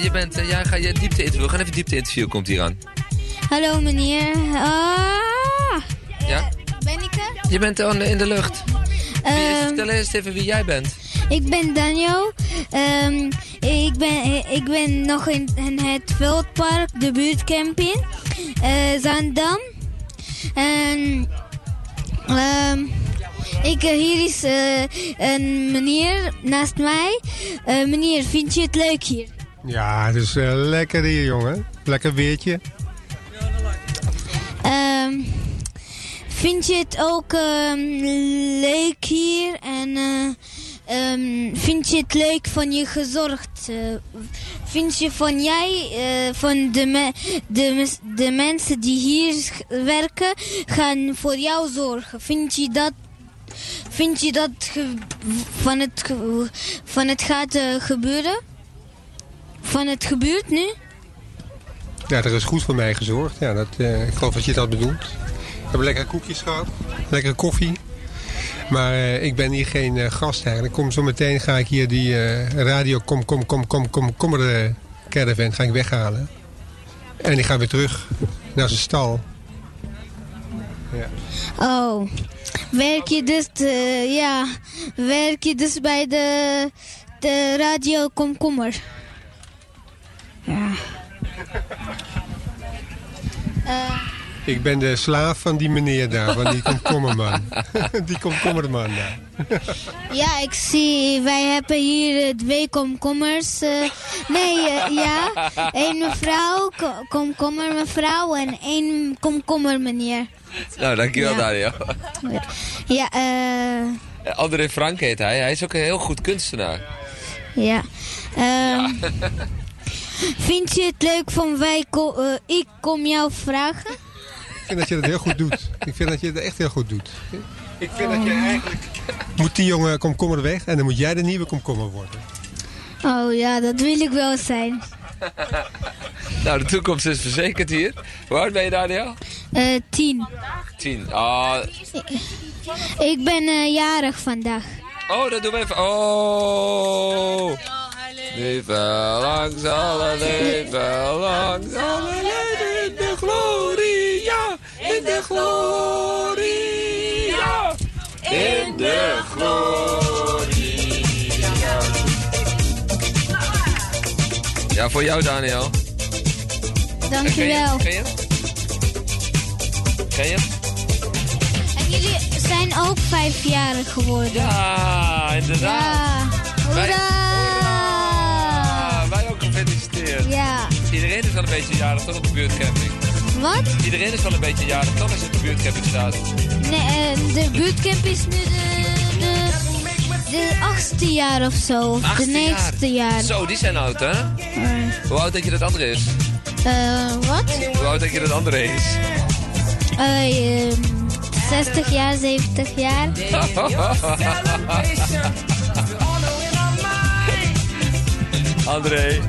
Je bent, bent, eh, ja, ga je diepte interview. We gaan even diepte interview, komt hier aan. Hallo meneer. Ah, Ja? ben ik er? Je bent on- in de lucht. Ehm, vertel eens even wie jij bent. ik ben Daniel. Ehm, ik, ben, ik ben nog in, in het Veldpark, de buurtcamping. eh Zandam. En ehm, ik, eh, hier is eh, een meneer naast mij. Eh, meneer, vind je het leuk hier? Ja, het is eh, lekker hier, jongen. Lekker weertje. Ehm, vind je het ook ehm, leuk hier? En eh, ehm, vind je het leuk van je gezorgd? Eh, vind je van jij, van de, de, de mensen die hier werken, gaan voor jou zorgen? Vind je dat, vind je dat van, het, van het gaat gebeuren? Van het gebeurt nu? Ja, er is goed voor mij gezorgd. Ja, dat, eh, ik geloof dat je dat bedoelt. We hebben lekkere koekjes gehad. Lekkere koffie. Maar eh, ik ben hier geen eh, gast eigenlijk. Kom, zo meteen ga ik hier die radio kom, kom, kom, kom, kom, kom, caravan ga ik weghalen. En ik ga weer terug naar zijn stal. Ja. Oh, werk je dus, ja, werk je dus bij de, de radio Komkommer? Ja. Eh, Ik ben de slaaf van die meneer daar, van die komkommerman. die komkommerman daar. ja, ik zie, wij hebben hier eh, twee komkommers. eh, nee, ja, één mevrouw, ko- komkommer mevrouw en één komkommer meneer. Nou, dankjewel Ja. Daniel. Ja, eh, André Frank heet hij. Hij is ook een heel goed kunstenaar. ja. Ehm, Vind je het leuk van wij, ko- eh, ik kom jou vragen? Ik vind dat je dat heel goed doet. Ik vind dat je het echt heel goed doet. Ik vind dat je eigenlijk... Moet die jongen komkommer weg en dan moet jij de nieuwe komkommer worden. Oh ja, dat wil ik wel zijn. Nou, de toekomst is verzekerd hier. Hoe oud ben je Daniel? Eh, tien. Tien. Ah, Ik ben eh, jarig vandaag. oh, dat doen we even. Oh. Leven lang zal het leven lang zal het leven in de gloria. In de gloria. In de gloria. Ja, voor jou Daniel. Dankjewel. Ken je? Ken je? En jullie zijn ook vijfjarig geworden. Ja, inderdaad. Ja. Wij ook Ja. Iedereen is wel een beetje jarig toch op de buurtcamping? Wat? Iedereen is wel een beetje jarig toch als je op de buurtcamping staat? Nee, eh, de bootcamp is nu de, de, de achtste jaar of zo. Of de negende jaar. Zo, die zijn oud hè? Hoe oud denk je dat andere is? Eh, wat? Hoe oud denk je dat andere is? Eh, ehm, 60 jaar, 70 jaar. André,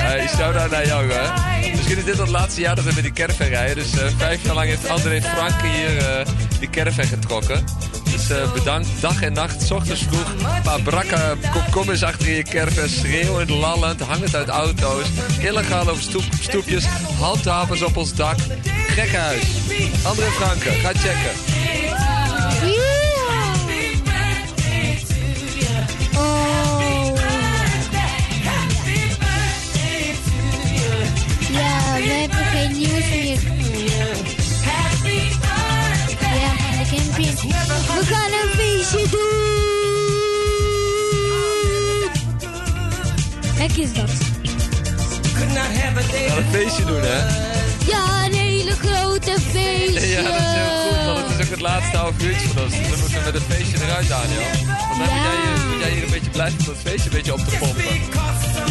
hey, shout-out naar jou, hè. Misschien is dit het laatste jaar dat we met die caravan rijden. Dus eh, vijf jaar lang heeft André Franke hier eh, die caravan getrokken. Dus eh, bedankt, dag en nacht, 's ochtends vroeg. Een paar brakke komkommers achter je caravan, schreeuwend, lallend, hangend uit auto's. Illegaal stoep, stoepjes, handhavers op ons dak. Gekkenhuis. André Franke, ga checken. We hebben geen nieuws meer. Ja, van de camping. We gaan een feestje doen. Kijk eens dat. We gaan een feestje doen, hè? Ja, een hele grote feestje. Ja, dat is heel goed, want het is ook het laatste half uurtje van ons. Dus we moeten met het feestje eruit, Daniel. Want dan moet, jij, moet jij hier een beetje blijven om dat feestje een beetje op te pompen.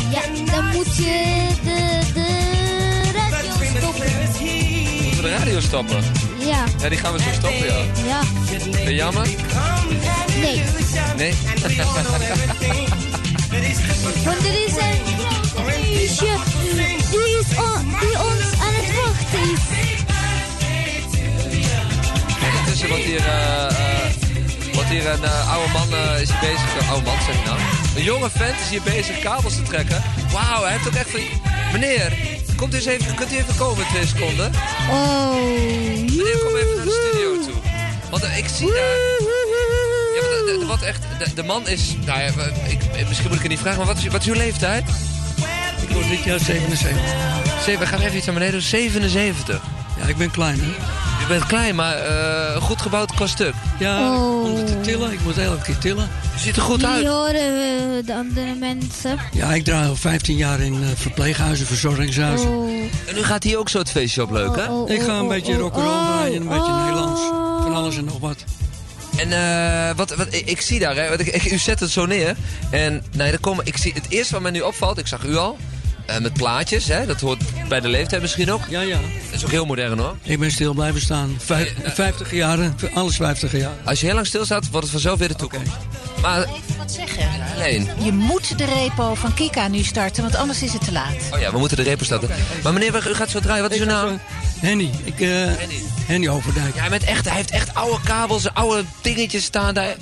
Ja, dan moet je de, de de radio stoppen? Ja. Ja, die gaan we zo stoppen, ja. Ja. Je jammer? Nee. Nee? Want er is een feestje die, is on- die ons aan het wachten is. Kijk, wordt hier, eh, eh, wordt hier een eh, oude man is hier bezig. Oude man, zeg ik nou. Een jonge vent is hier bezig kabels te trekken. Wauw, hij heeft ook echt van... Meneer, komt u eens even, kunt u even komen twee seconden? Oh. Meneer, kom even naar de studio toe. Want eh, ik zie daar... Ja, maar de, de- wat echt, de, de man is... Nou ja, ik, misschien moet ik het niet vragen, maar wat is, wat is uw leeftijd? Ik word dit jaar 77. Zeven, we gaan even iets naar beneden. 77. Ja, ik ben klein, hè? Je bent klein, maar eh, een goed gebouwd qua stuk. Ja, Oh. om te tillen. Ik moet elke keer tillen. Je ziet er goed uit. Die horen we de andere mensen. Ja, ik draai al 15 jaar in eh, verpleeghuizen, verzorgingshuizen. Oh. En nu gaat hier ook zo het feestje op leuk, hè? Ik ga een beetje rock'n'roll draaien, een beetje oh. Nederlands. Van alles en nog wat. En eh, wat, wat, ik, ik zie daar, hè, want ik, ik- u zet het zo neer. En nee, er komen, ik zie, het eerste wat mij nu opvalt, ik zag u al, eh, met plaatjes, hè, dat hoort bij de leeftijd misschien ook. Ja, ja. Dat is ook heel modern hoor. Ik ben stil blijven staan. Vijf, 50 jaren, alles 50 jaar. Als je heel lang stilstaat, wordt het vanzelf weer de toekomst. Maar, Wat zeggen? alleen. Je moet de repo van Kika nu starten, want anders is het te laat. Oh ja, we moeten de repo starten. Maar meneer, u gaat zo draaien, wat is uw naam? Henny, ik, eh, Henny Overdijk. Ja, met echt, hij heeft echt oude kabels, oude dingetjes staan daar.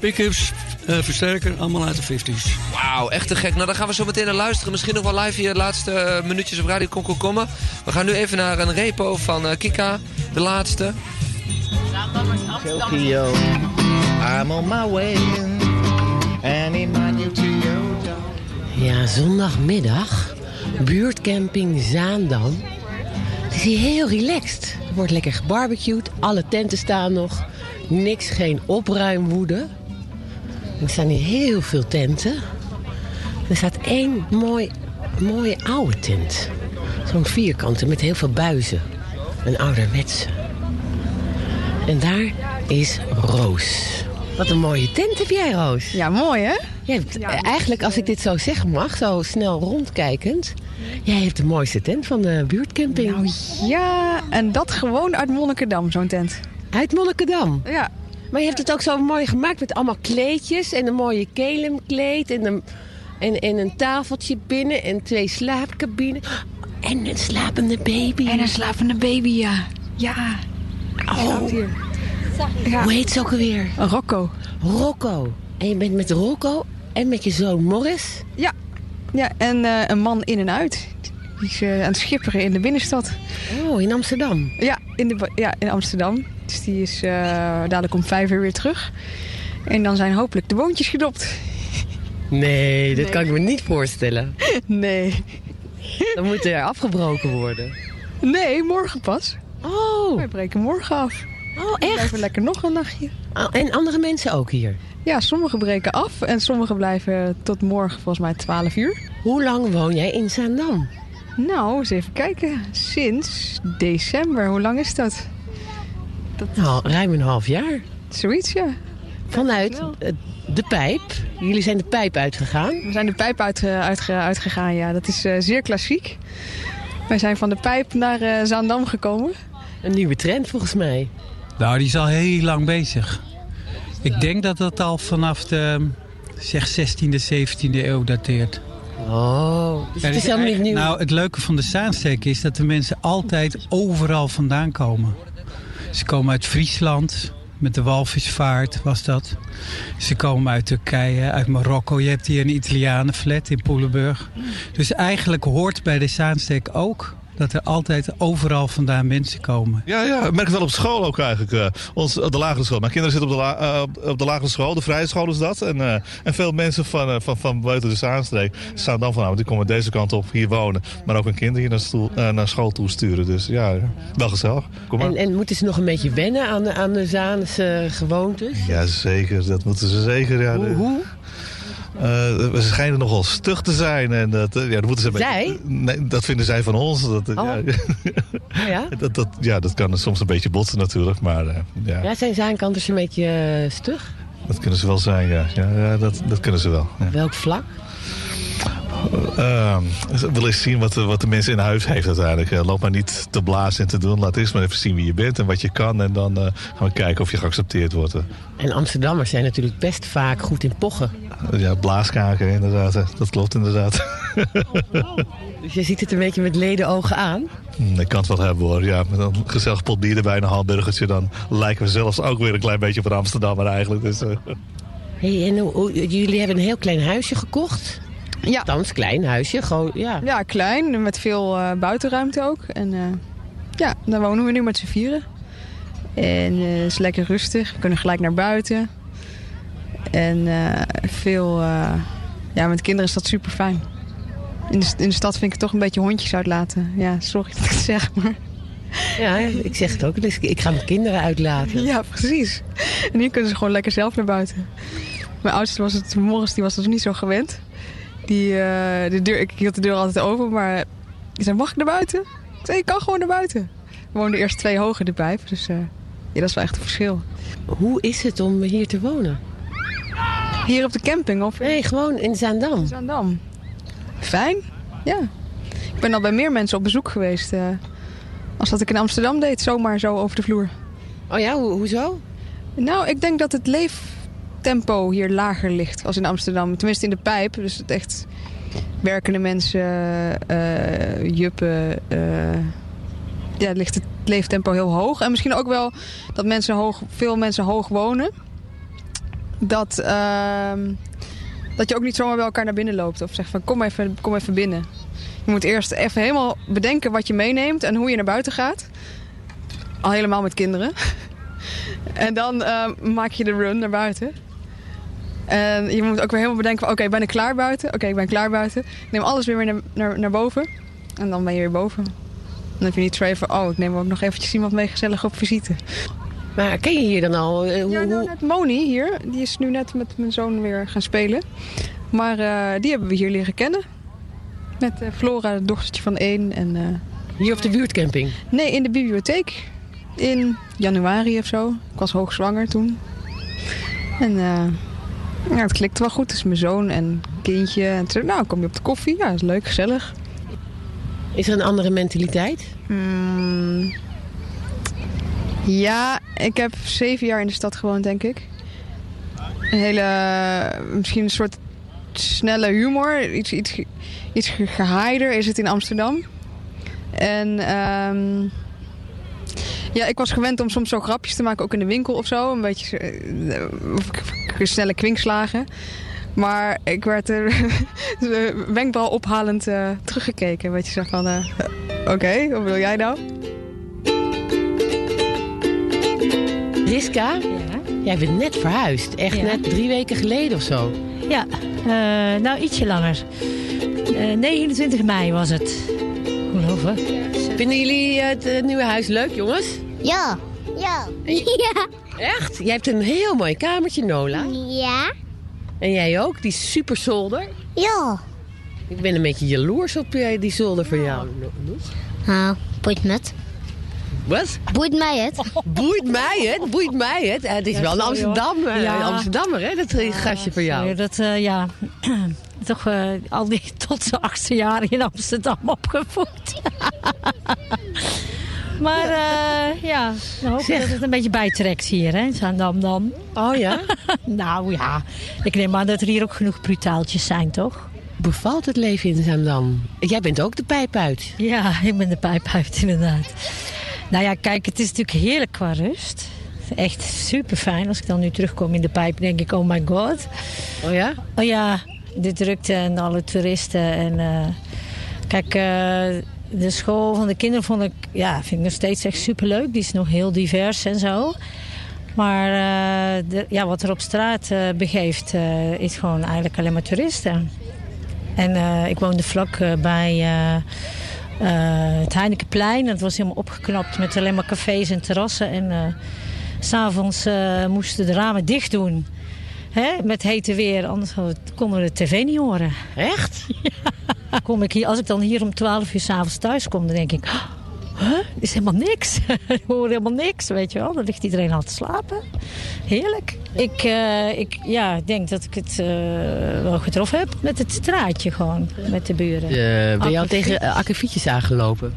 Pick-ups, eh, versterker, allemaal uit de 50s. Wauw, echt te gek. Nou, dan gaan we zo meteen naar luisteren. Misschien nog wel live hier de laatste eh, minuutjes op Radio Kon Komen. We gaan nu even naar een repo van eh, Kika, de laatste. Tokyo, I'm on my way. And in my new Toyota. Ja, zondagmiddag. Buurtcamping Zaandam. Het is hier heel relaxed. Er wordt lekker gebarbecued. Alle tenten staan nog. Niks, geen opruimwoede. Er staan hier heel veel tenten. Er staat één mooi, mooie oude tent. Zo'n vierkante met heel veel buizen. Een ouderwetse. En daar is Roos. Wat een mooie tent heb jij, Roos. Ja, mooi hè? Jij hebt, eh, eigenlijk, als ik dit zo zeggen mag, zo snel rondkijkend... Jij hebt de mooiste tent van de buurtcamping. Nou ja, en dat gewoon uit Monnikendam, zo'n tent. Uit Monnikendam? Ja. Maar je hebt het ook zo mooi gemaakt met allemaal kleedjes... en een mooie kelemkleed en een, en, en een tafeltje binnen... en twee slaapcabines. En een slapende baby. En een slapende baby, ja. Ja. Oh. Ja. Hoe heet ze ook alweer? Rocco. Rocco. En je bent met Rocco en met je zoon Morris? Ja. Ja, en eh, een man in en uit. Die is eh, aan het schipperen in de binnenstad. Oh, in Amsterdam? Ja, in, de, ja, in Amsterdam. Dus die is eh, dadelijk om vijf uur weer terug. En dan zijn hopelijk de boontjes gedopt. Nee, dat Nee. kan ik me niet voorstellen. Nee. Dan moet er afgebroken worden. Nee, morgen pas. Oh. Wij breken morgen af. Oh, echt? Blijven lekker nog een nachtje. Oh, en andere mensen ook hier? Ja, sommigen breken af en sommigen blijven tot morgen volgens mij 12 uur. Hoe lang woon jij in Zaandam? Nou, eens even kijken. Sinds december, hoe lang is dat? Nou, ruim een half jaar. Zoiets, ja. Vanuit eh, de pijp. Jullie zijn de pijp uitgegaan. We zijn de pijp uitge- uitge- uitgegaan, ja. Dat is eh, zeer klassiek. Wij zijn van de pijp naar eh, Zaandam gekomen. Een nieuwe trend volgens mij. Nou, die is al heel lang bezig. Ik denk dat dat al vanaf de zeg 16e, 17e eeuw dateert. Oh, dus het is helemaal niet nieuw. Nou, het leuke van de Zaansteek is dat de mensen altijd overal vandaan komen. Ze komen uit Friesland, met de walvisvaart was dat. Ze komen uit Turkije, uit Marokko. Je hebt hier een Italianenflat in Poelenburg. Dus eigenlijk hoort bij de Zaansteek ook dat er altijd overal vandaan mensen komen. Ja, ja, ik merk het wel op school ook eigenlijk. eh, ons, op de lagere school. Mijn kinderen zitten op de, la- eh, op- de lagere school, de vrije school is dat. En, eh, en veel mensen van, van, van buiten de Zaanstreek staan dan van, nou, die komen deze kant op, hier wonen. Maar ook hun kinderen hier naar, stoel, naar school toe sturen. Dus ja, ja, wel gezellig. Kom maar. En, en moeten ze nog een beetje wennen aan de, aan de Zaanse gewoontes? Ja, zeker. Dat moeten ze zeker. Ja, Hoe? hoe? Eh, we schijnen nogal stug te zijn. En dat, eh, ja, dat, moeten ze Zij? beetje- nee, dat vinden zij van ons. Dat, eh, Oh. ja, Oh ja? dat, dat, ja, dat kan soms een beetje botsen natuurlijk. Maar eh, ja, Ja, zijn Zaankanters een beetje eh, stug? dat kunnen ze wel zijn. Ja, ja, ja dat, dat kunnen ze wel. Ja. Welk vlak? Uh, wil eens zien wat de, wat de mensen in huis heeft uiteindelijk. Eh, loop maar niet te blazen en te doen. Laat eerst maar even zien wie je bent en wat je kan. En dan gaan we kijken of je geaccepteerd wordt. En Amsterdammers zijn natuurlijk best vaak goed in pochen. ja, blaaskaken inderdaad. Dat klopt inderdaad. Dus je ziet het een beetje met ledenogen aan. Hm, Ik kan het wel hebben hoor. Ja, met een gezellig pot bier erbij en een hamburgertje. Dan lijken we zelfs ook weer een klein beetje op een Amsterdammer eigenlijk. Dus, Hey, en jullie hebben een heel klein huisje gekocht? Ja. Althans, klein huisje. Gewoon, ja. Ja, klein, met veel eh, buitenruimte ook. En eh, ja, daar wonen we nu met z'n vieren. En eh, het is lekker rustig. We kunnen gelijk naar buiten. En eh, veel... eh, ja, met kinderen is dat super fijn. In de, in de stad vind ik het toch een beetje hondjes uitlaten. Ja, sorry dat ik het zeg, maar... Ja, ik zeg het ook. Dus ik ga mijn kinderen uitlaten. Ja, precies. En hier kunnen ze gewoon lekker zelf naar buiten. Mijn oudste was het morgens, die was het niet zo gewend. Die, eh, de deur, ik hield de deur altijd open, maar die zei, mag ik naar buiten? Ik zei, je kan gewoon naar buiten. We woonden eerst twee hoger pijp, dus eh, ja, dat is wel echt een verschil. Hoe is het om hier te wonen? Hier op de camping of? Nee, gewoon in Zaandam. Zaandam. Fijn, ja. Ik ben al bij meer mensen op bezoek geweest. eh, als dat ik in Amsterdam deed, zomaar zo over de vloer. Oh ja, ho hoezo? Nou, ik denk dat het leeftempo hier lager ligt als in Amsterdam. Tenminste in de pijp. Dus het echt werkende mensen, eh, juppen. eh, ja, ligt het leeftempo heel hoog. En misschien ook wel dat mensen hoog, veel mensen hoog wonen. Dat, ehm, dat je ook niet zomaar bij elkaar naar binnen loopt. Of zegt van kom even, kom even binnen. Je moet eerst even helemaal bedenken wat je meeneemt en hoe je naar buiten gaat. Al helemaal met kinderen. En dan eh, maak je de run naar buiten. En je moet ook weer helemaal bedenken van... Oké, ben ik klaar buiten? Oké, ik ben klaar buiten. Neem alles weer weer naar, naar, naar boven. En dan ben je weer boven. Dan heb je niet zo even... Oh, ik neem ook nog eventjes iemand mee gezellig op visite. Maar ken je hier dan al? eh, hoe, Ja, nou, net Moni hier. Die is nu net met mijn zoon weer gaan spelen. Maar eh, die hebben we hier leren kennen. Met eh, Flora, het dochtertje van één. En, Hier op de buurtcamping? Nee, in de bibliotheek. In januari of zo. Ik was hoogzwanger toen. En eh, ja, het klikte wel goed tussen mijn zoon en kindje. En toen, nou, kom je op de koffie? Ja, is leuk, gezellig. Is er een andere mentaliteit? Hmm. Ja, ik heb zeven jaar in de stad gewoond, denk ik. Een hele, misschien een soort snelle humor. Iets, iets, iets ge- gehaider is het in Amsterdam. En ehm, ja, ik was gewend om soms zo grapjes te maken, ook in de winkel of zo. Een beetje eh, of ik- ik- snelle kwinkslagen. Maar ik werd er wenkbrauw ophalend eh, teruggekeken. Weet je, zo van, eh, oké, wat wil jij nou? Riska, jij bent net verhuisd. Echt Ja. net drie weken geleden of zo. Ja, eh, nou ietsje langer. Eh, 29 mei was het. Geloven. Vinden jullie het eh, nieuwe huis leuk, jongens? Ja. Ja. Ja. Echt? Jij hebt een heel mooi kamertje, Nola. Ja. En jij ook, die super zolder. Ja. Ik ben een beetje jaloers op eh, die zolder van jou. No- Noes. Ah, boeit me het. Wat? Boeit mij het. Boeit mij het, boeit mij het. Eh, het is Ja, wel een. Amsterdam, eh, Ja. Amsterdammer, hè, dat eh, gastje van jou. Ja, dat, eh, ja, toch eh, al die tot zijn achtste jaar in Amsterdam opgevoed. Maar eh, ja, we hopen Zeg. dat het een beetje bijtrekt hier, hè, in Zaandam dan. Oh ja? nou ja, ik neem aan dat er hier ook genoeg brutaaltjes zijn, toch? Bevalt het leven in Zaandam? Jij bent ook de pijp uit. Ja, ik ben de pijp uit, inderdaad. Nou ja, kijk, het is natuurlijk heerlijk qua rust. Echt super fijn. Als ik dan nu terugkom in de pijp, denk ik, oh my god. Oh ja? Oh ja, de drukte en alle toeristen. En eh, kijk, eh, de school van de kinderen vond ik, ja, vind ik nog steeds echt super leuk. Die is nog heel divers en zo. Maar eh, de, ja, wat er op straat begeeft, is gewoon eigenlijk alleen maar toeristen. En ik woonde vlak bij eh, het Heinekenplein. Dat was helemaal opgeknapt met alleen maar cafés en terrassen. En s s'avonds eh, moesten de ramen dicht doen. Hè? Met hete weer, anders konden we de tv niet horen. Echt? Ja. Kom ik hier, als ik dan hier om 12 uur s'avonds thuis kom, dan denk ik... Huh? Er is helemaal niks. ik hoor helemaal niks, weet je wel. Dan ligt iedereen al te slapen. Heerlijk. Ik, eh, ik ja, denk dat ik het eh, wel getroffen heb met het straatje gewoon. Met de buren. Ben je al tegen uh, akkefietjes aangelopen?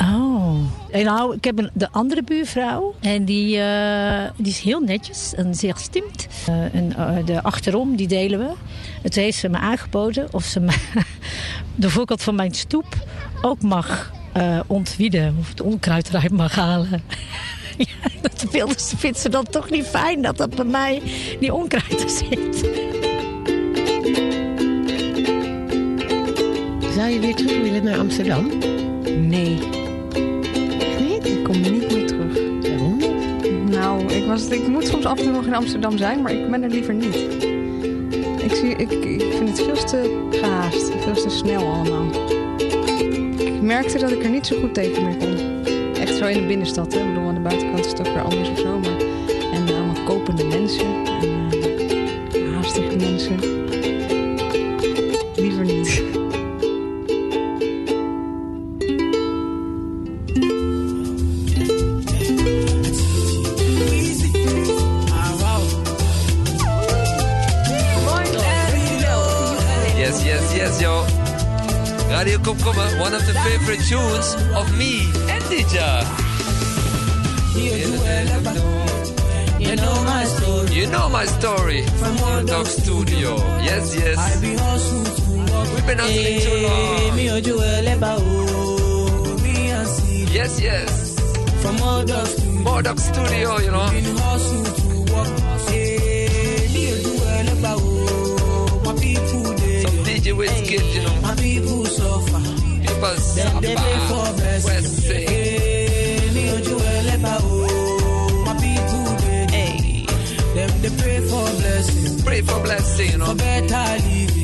Oh. En nou, ik heb een, de andere buurvrouw. En die, die is heel netjes en zeer stimt. Eh, en de achterom, die delen we. Het heeft ze me aangeboden of ze me de voorkant van mijn stoep ook mag eh, ontwieden. Of het onkruid eruit mag halen. ja, dat wilde ze, vindt ze dan toch niet fijn dat dat bij mij die onkruid er zit. Zou je weer terug willen naar Amsterdam? Nee. Echt niet? Ik kom niet meer terug. Waarom niet? Nou, ik, was, ik moet soms af en toe nog in Amsterdam zijn, maar ik ben er liever niet. Ik, zie, ik, ik vind het veel te gehaast, veel te snel allemaal. Merkte dat ik er niet zo goed tegen meer kon. Echt zo in de binnenstad, hè. Ik bedoel, aan de buitenkant is het ook weer anders of zo. Maar, en allemaal kopende mensen. En eh, haastige mensen. Liever niet. Yes, yes, yes, yo. Radio Komkommer, one of the favorite tunes of me and Dija. You know my story. You know my story from Old Dog Studio. Yes, yes. I be hustle to work. We've been hustling too long. Me ojú ẹlẹ́bà o. Me and see. Yes, yes. From Old Dog Studio. Old Dog Studio, you know. Been hustle to work. Eh, Me ojú ẹlẹ́bà o. My people dey. Some DJ with kids, you know. People suffer. People Dem dey pay for suffer. blessing. West Sing. Me ojú ẹlẹ́bà o. My people dey. Dey pray for blessing. Pray for blessing. For better living.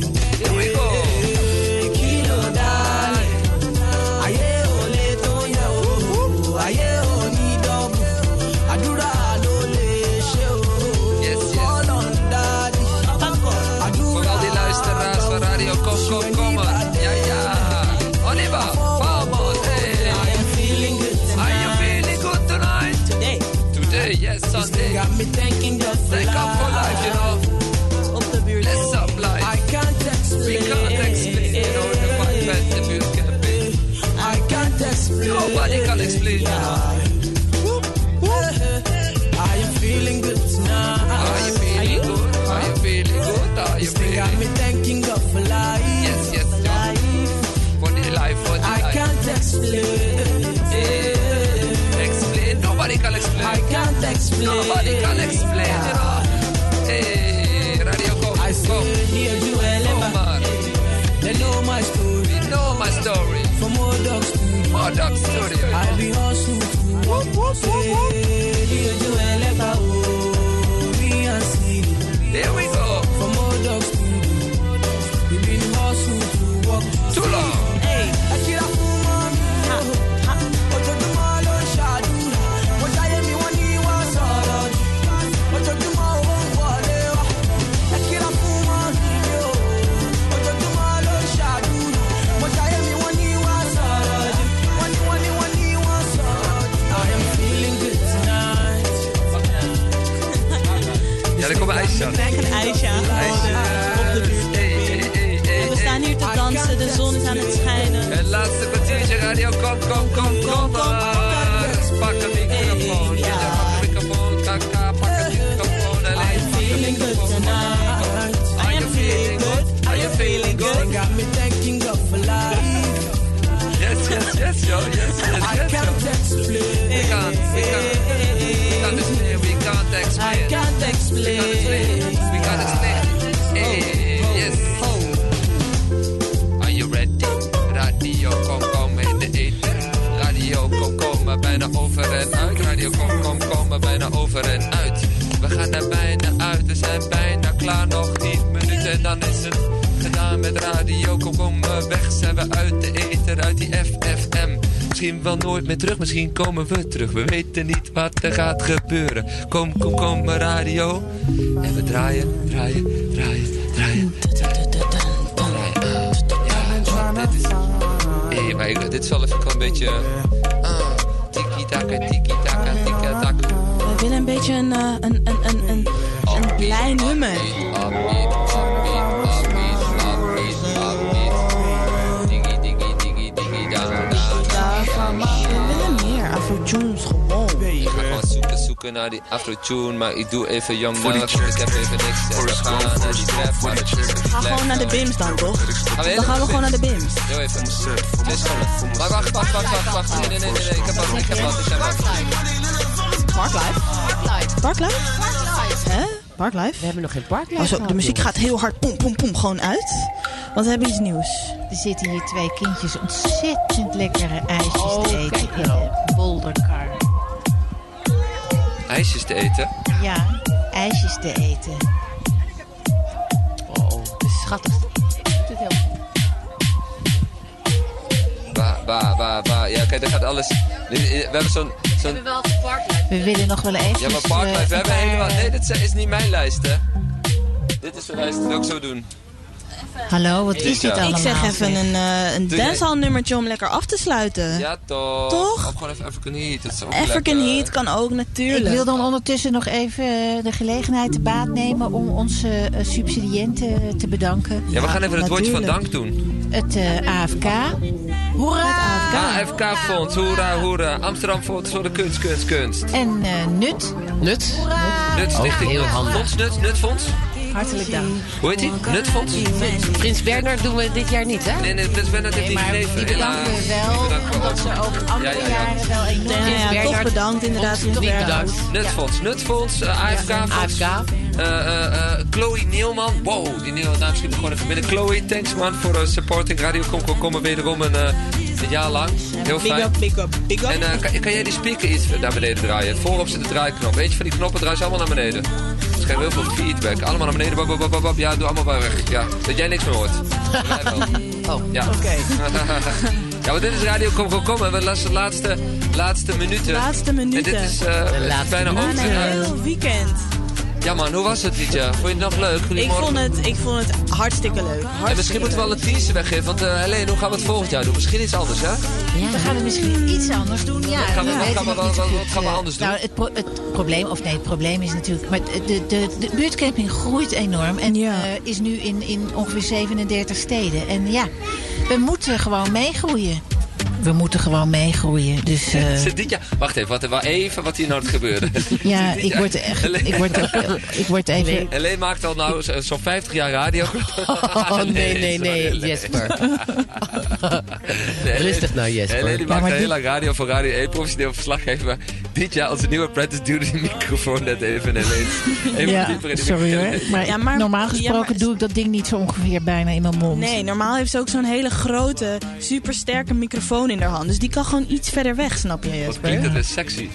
Me thanking God for Thank God for life, you know. Let's up I can't We explain. can't explain, you know, the fight back the can pay. I can't explain. Nobody can explain, you know. Explain. Nobody can explain, you know. Hey, Radio Kom, I say, Kom. dear Joel, Come on. they know my story. You know my story. From old dogs to More Dog Studio. I be hustle to whoop, whoop, whoop, we terug. We weten niet wat er gaat gebeuren. Kom, kom, kom, radio. En we draaien, draaien, draaien, draaien. Dit is wel even een beetje... ah, Tiki-taka, tiki-taka, tiki-taka. We willen een beetje een, eh, een, zoeken, naar die afro-tune, maar ik doe even Young Voor die ik heb even niks. We gaan naar die trap, Ga gewoon naar de BIMS dan, toch? Dan gaan we gewoon naar de BIMS. Heel even. Maar wacht, wacht, wacht, wacht, wacht. Nee, nee, nee. Ik heb wat, ik heb wat, ik heb wat. Parklife? Parklife? Hè? Parklife? We hebben nog geen parklife Oh, zo, de muziek gaat heel hard pom, pom, pom gewoon uit. Want we hebben iets nieuws. Er zitten hier twee kindjes ontzettend lekkere ijsjes te eten in een bolderkar. IJsjes te eten. Ja, ijsjes te eten. Oh, het is schattig. Het is heel... Ba, ba, ba, ba. Ja, kijk, daar gaat alles... We hebben zo'n... zo'n wel parklife. We willen nog wel even. ja, maar Parklife, we hebben helemaal... Nee, dit is niet mijn lijst, hè. Dit is de lijst, dat wil ik zo doen. Hallo, wat is dit allemaal? Ik zeg even een, eh een dancehall nummertje om lekker af te sluiten. Ja, toch. Toch? Of gewoon even African Heat, dat is ook African lekker. Heat kan ook natuurlijk. Ik wil dan ondertussen nog even eh, de gelegenheid te baat nemen om onze eh, subsidiënten te bedanken. Ja, we gaan even het woordje van dank doen. Het eh, AFK. Hoera! AFK-fonds, hoera, hoera. Amsterdam Fonds voor de kunst, kunst, kunst. En eh, Nut. Nut? Nut Stichting. heel handig. Fonds, Nut, Nutfonds. Hartelijk dank. Hoe heet die? Nutfonds? Prins Bernard doen we dit jaar niet, hè? Nee, nee, Prins Bernhard heeft maar gegeven. die bedanken we wel, we omdat ook. ze ook andere Ja, ja, ja. jaren wel enorm... Ja, ja, toch bedankt inderdaad. Niet werk. bedankt. Nutfonds, Nutfonds, uh, AFK-fonds. AFK. Eh, eh, eh, Chloe Neelman. Wow, die Neelman, nou, misschien gewoon even binnen. Chloe, thanks man voor eh, supporting Radio Kom Kom Kom wederom een, eh, een jaar lang. Heel Big fijn. up, big up, big up. En eh, kan, kan jij die speaker iets naar beneden draaien? Voorop zit de draaiknop. Weet je van die knoppen draaien ze allemaal naar beneden. Geven heel veel feedback. Allemaal naar beneden. Bab, bab, bab, bab. Ja, doe allemaal maar weg. Ja, dat jij niks meer hoort. Wij wel. Oh, Ja. Oké. ja, maar dit is Radio Kom Kom Kom. En we laten de laatste, laatste minuten. Laatste minuten. En dit is eh, De laatste bijna Na over. een heel weekend. Ja man, hoe was het Liedje? Vond je het nog leuk? Ik vond, het, ik vond het hartstikke leuk. En misschien moeten we al een teaser weggeven. Want uh, Helene, hoe gaan we het volgend jaar doen? Misschien iets anders, hè? We gaan het misschien iets anders doen. Ja, gaan we- gaan we- wat- gaan we anders doen? Nou, het, pro- het probleem, of nee, het probleem is natuurlijk... Maar de, de, de, de buurtcamping groeit enorm. En Ja. eh, is nu in, in ongeveer 37 steden. En ja, we moeten gewoon meegroeien. We moeten gewoon meegroeien. Dus eh, Zit dit jaar... Wacht even, wat, wat, even wat hier nou te gebeuren. ja, ik word echt... Ik word, ook- ik word even... Helene maakt al nou zo- zo'n 50 jaar radio. Oh, nee, nee, nee, sorry, Jesper. Nee, Rustig nou, Jesper. Helene Ja, maakt heel dit- lang radio voor Radio 1, professioneel verslaggever. Dit jaar, onze nieuwe apprentice, duwde die microfoon net even Helene. Even Ja, dieper in die sorry hoor. Maar, Ja, maar- normaal gesproken ja, maar- doe ik dat ding niet zo ongeveer bijna in mijn mond. Nee, normaal heeft ze ook zo'n hele grote, supersterke microfoon in haar hand. Dus die kan gewoon iets verder weg, snap je, Wat Jesper? klinkt het weer sexy.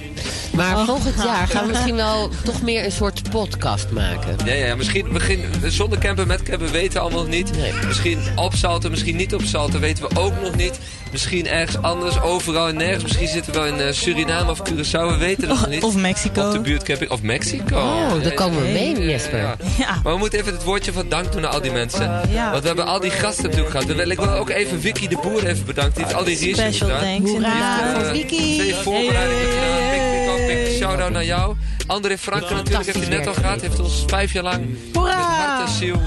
Maar Oh. volgend jaar gaan we misschien wel toch meer een soort podcast maken. Ja, ja, ja, misschien, misschien zonder camper, met camper weten we allemaal nog niet. Misschien op Salten, misschien niet op Salten, weten we ook nog niet. Misschien ergens anders, overal en nergens. Misschien zitten we wel in eh, Suriname of Curaçao, we weten het nog niet. Of Mexico. Op de buurtcamping, of Mexico. Oh, daar komen we mee, ja, Jesper. ja. Ja. Maar we moeten even het woordje van dank doen aan al die mensen. Ja. Want we hebben al die gasten natuurlijk gehad. We willen- Ik wil ook even Vicky de Boer even bedanken. Die heeft al die research Special thanks inderdaad. eh, Voor Vicky. Twee voorbereidingen gedaan. Big, big, big, big shout-out naar jou. André Franke natuurlijk heeft je net al gehad. Heeft ons vijf jaar lang met hart en ziel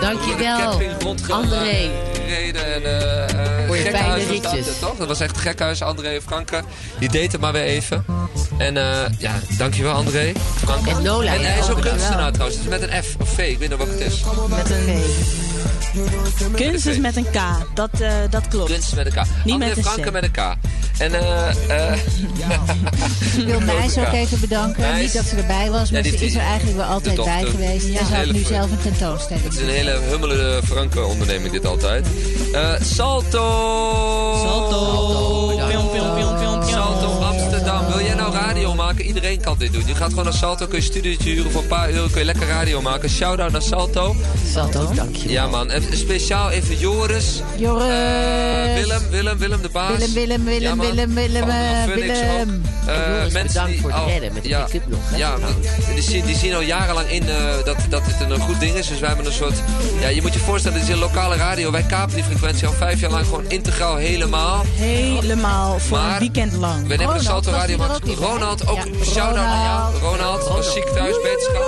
Dankjewel. André. gereden en eh eh, Voor je fijne dat, ritjes. eh, toch? Dat was echt gekhuis, André Franke. Die deed het maar weer even. En eh ja, dankjewel André. Franke. En Nola, En hij is ook ook kunstenaar trouwens. Het is met een F of V, ik weet nog wat het is. Met een Kunst is met een K, dat, eh, dat klopt. Kunst met een K. Niet André met een Franke C. met een K. En eh... eh Ik wil Meis ook even bedanken. Meis. Niet dat ze erbij was, maar Ja, die- ze is er eigenlijk wel altijd bij geweest. Ja. En ze had Hele nu zelf een tentoonstelling. Het is een hele hummelende Franke onderneming dit altijd. Eh, Salto! Salto! Kan dit doen. Je gaat gewoon naar Salto, kun je studiootje huren voor een paar euro. Kun je lekker radio maken. Shout-out naar Salto. Salto, dank je. Ja man, en speciaal even Joris. Joris. Eh, Willem, Willem, Willem de baas. Willem, Willem, Willem, Ja. Willem, Willem, Van eh, ook. Willem. Eh, Joris, mensen bedankt die voor het redden met de ja, nog, hè, Ja, trouwens. die zien, die zien al jarenlang in eh, dat, dat dit een goed ding is. Dus wij hebben een soort... Ja, je moet je voorstellen, dit is een lokale radio. Wij kapen die frequentie al vijf jaar lang gewoon integraal helemaal. Helemaal voor Maar een weekend lang. We nemen de Salto Radio die Max. ook bij? Ronald. Ronald, was ziek thuis, beterschap.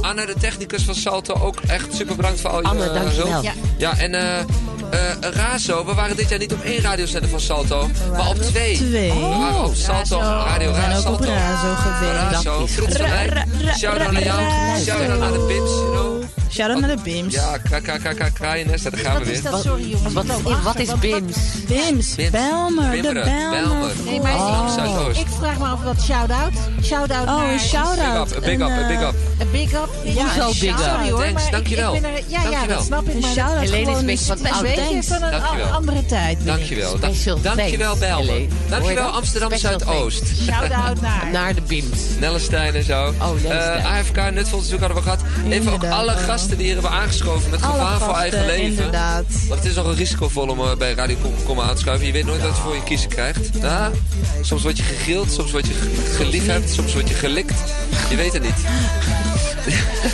Anne, de technicus van Salto, ook echt super bedankt voor al je Anne, eh, dankjewel. hulp. Ja. Ja, en eh eh, Razo, we waren dit jaar niet op één radiozender van Salto, maar op twee. twee. We waren op Salto, Radio We zijn Razo. ook op Razo geweest. Razo, trots op mij. Shout-out naar jou, shout-out naar de Bims, you know. Shout-out naar de Bims. Ja, KKKK, kraaiennest, daar gaan we weer. Sorry jongens. Wat, wat is BIMS? Bims, Belmer, de Belmer. Belmer. Nee, maar Amsterdam Zuidoost. ik vraag me af wat shout-out. Shout-out Oh, naar... een shout-out. Big up, big up, Een, big up. Een big up. Ja, Hoezo een big up? shout-out. Sorry hoor, Thanks, ik- dankjewel. Ik ja, ja, dat snap ik. Een Maar shout-out is gewoon een beetje van een een andere tijd. Dankjewel. Dankjewel, Belmer. Dankjewel? Amsterdam Zuidoost. Shout-out naar... Naar de BIMS. Nellestein en zo. Oh, Nellestein. Eh, AFK, Nutvolszoek hadden we gehad. Even ook alle gasten die hier hebben aangeschoven met gevaar voor gasten, eigen leven. inderdaad. Want het is nog een risicovol om bij Radio Komkommer aan te schuiven. Je weet nooit wat je voor je kiezen krijgt. Ja, soms word je gegrild, soms word je ge- geliefhebd, soms word je gelikt. Je weet het niet.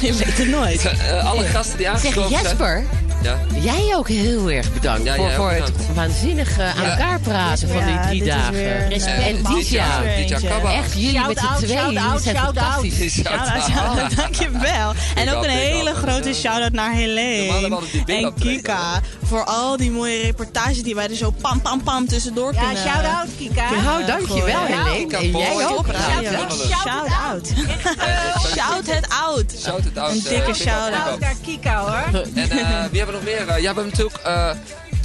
Je weet het nooit. Eh, alle gasten die Zeg aangeschoven zijn. Jesper, Ja. jij ook heel erg bedankt Ja, voor, het waanzinnige aan Ja. elkaar praten van die Ja, drie dagen. Respect. eh, en. Kabba. echt jullie met Shout-out, z'n tweeën, shout-out, jullie zijn shout-out. fantastisch. Shout-out, dankjewel. En ook een hele grote shout-out naar Helene en Kika. Voor al die mooie reportages die wij er zo pam pam pam tussendoor Ja, kunnen. shout-out Kika. Nou, dankjewel. Helene. En jij ook. Shout-out. Shout het out. Shout het out. Een eh, dikke up, shout-out. Naar Kika hoor. En eh, wie hebben we nog meer? Eh, ja, we hebben natuurlijk...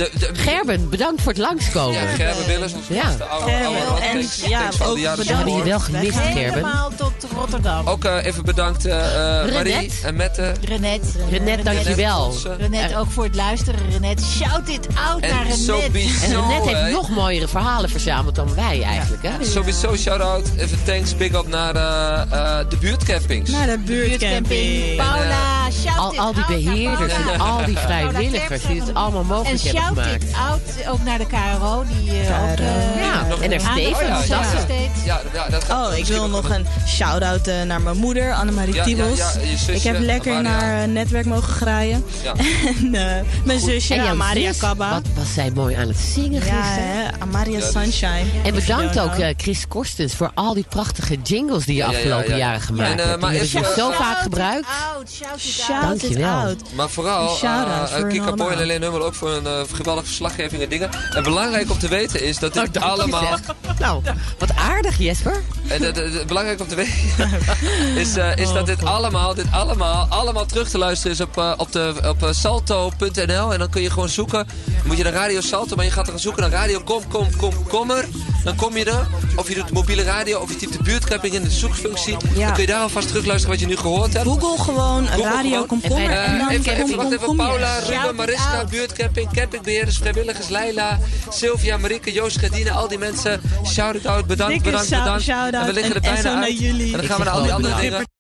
de, de, Gerben, bedankt voor het langskomen. Ja, Gerben Willens, onze Ja. vaste oude, Gerben, oude en Thanks- ja, ook jaren We hadden je wel gemist, Gerben. Helemaal tot Rotterdam. Ook eh, even bedankt eh, eh, Marie en Mette. Renet. Renet, dankjewel. Renet ook voor het luisteren. Renet, shout it out naar En Renet. sowieso, En Renet heeft nog mooiere verhalen verzameld dan wij eigenlijk. Hè? Sowieso shout-out, even thanks, big up naar eh, eh, de buurtcampings. Naar de Buurtcamping. Paula, shout Al, al die out beheerders en al die vrijwilligers die het allemaal En mogelijk hebben shout gemaakt. out ook naar de KRO. Die eh, ook... eh, Ja, nog en er een- Steven. Oh ja, dat ja, steeds. Dat gaat Oh, ik wil nog een shout-out eh, naar mijn moeder, Annemarie Ja, ja, Tiebels. ja, je zusje, ik heb lekker naar netwerk mogen graaien. Ja. en eh, mijn zusje, En jouw Amaria zus, Kabba. Wat was zij mooi aan het zingen Ja, gisteren. hè, Amaria dus- Sunshine. En bedankt ook Chris Korstens voor al die prachtige jingles die je afgelopen ja. jaren gemaakt En, eh, hebt. Die ze even- zo vaak gebruikt. out, shout it Shout out. it Dankjewel. Maar vooral shout-out eh, Kika Boy en. Helene Hummel ook voor een geweldige verslaggeving en dingen. En belangrijk om te weten is dat dit Oh, allemaal... Nou, wat aardig Jesper. En belangrijk om te weten is, eh, is dat dit allemaal, dit allemaal, allemaal terug te luisteren is op, eh, op, de, op eh, salto.nl. En dan kun je gewoon zoeken. Dan moet je naar Radio Salto, maar je gaat er gaan zoeken naar Radio Kom, Kom, Kom, Kommer. Dan kom je er. Of je doet mobiele radio, of je typt de buurtcamping in de zoekfunctie. Ja. Dan kun je daar alvast terug luisteren wat je nu gehoord hebt. Google gewoon Google Radio gewoon. Komkommer En- en, dan even, kom, even, wacht even. Paula, Ruben, Mariska, buurtcamping, campingbeheerders, vrijwilligers, Leila, Sylvia, Marieke, Joost, Gerdine, al die mensen. Shout it out, bedankt, bedankt, bedankt. shout-out En we liggen er bijna zo naar uit. jullie. En dan gaan we naar al die andere bedankt.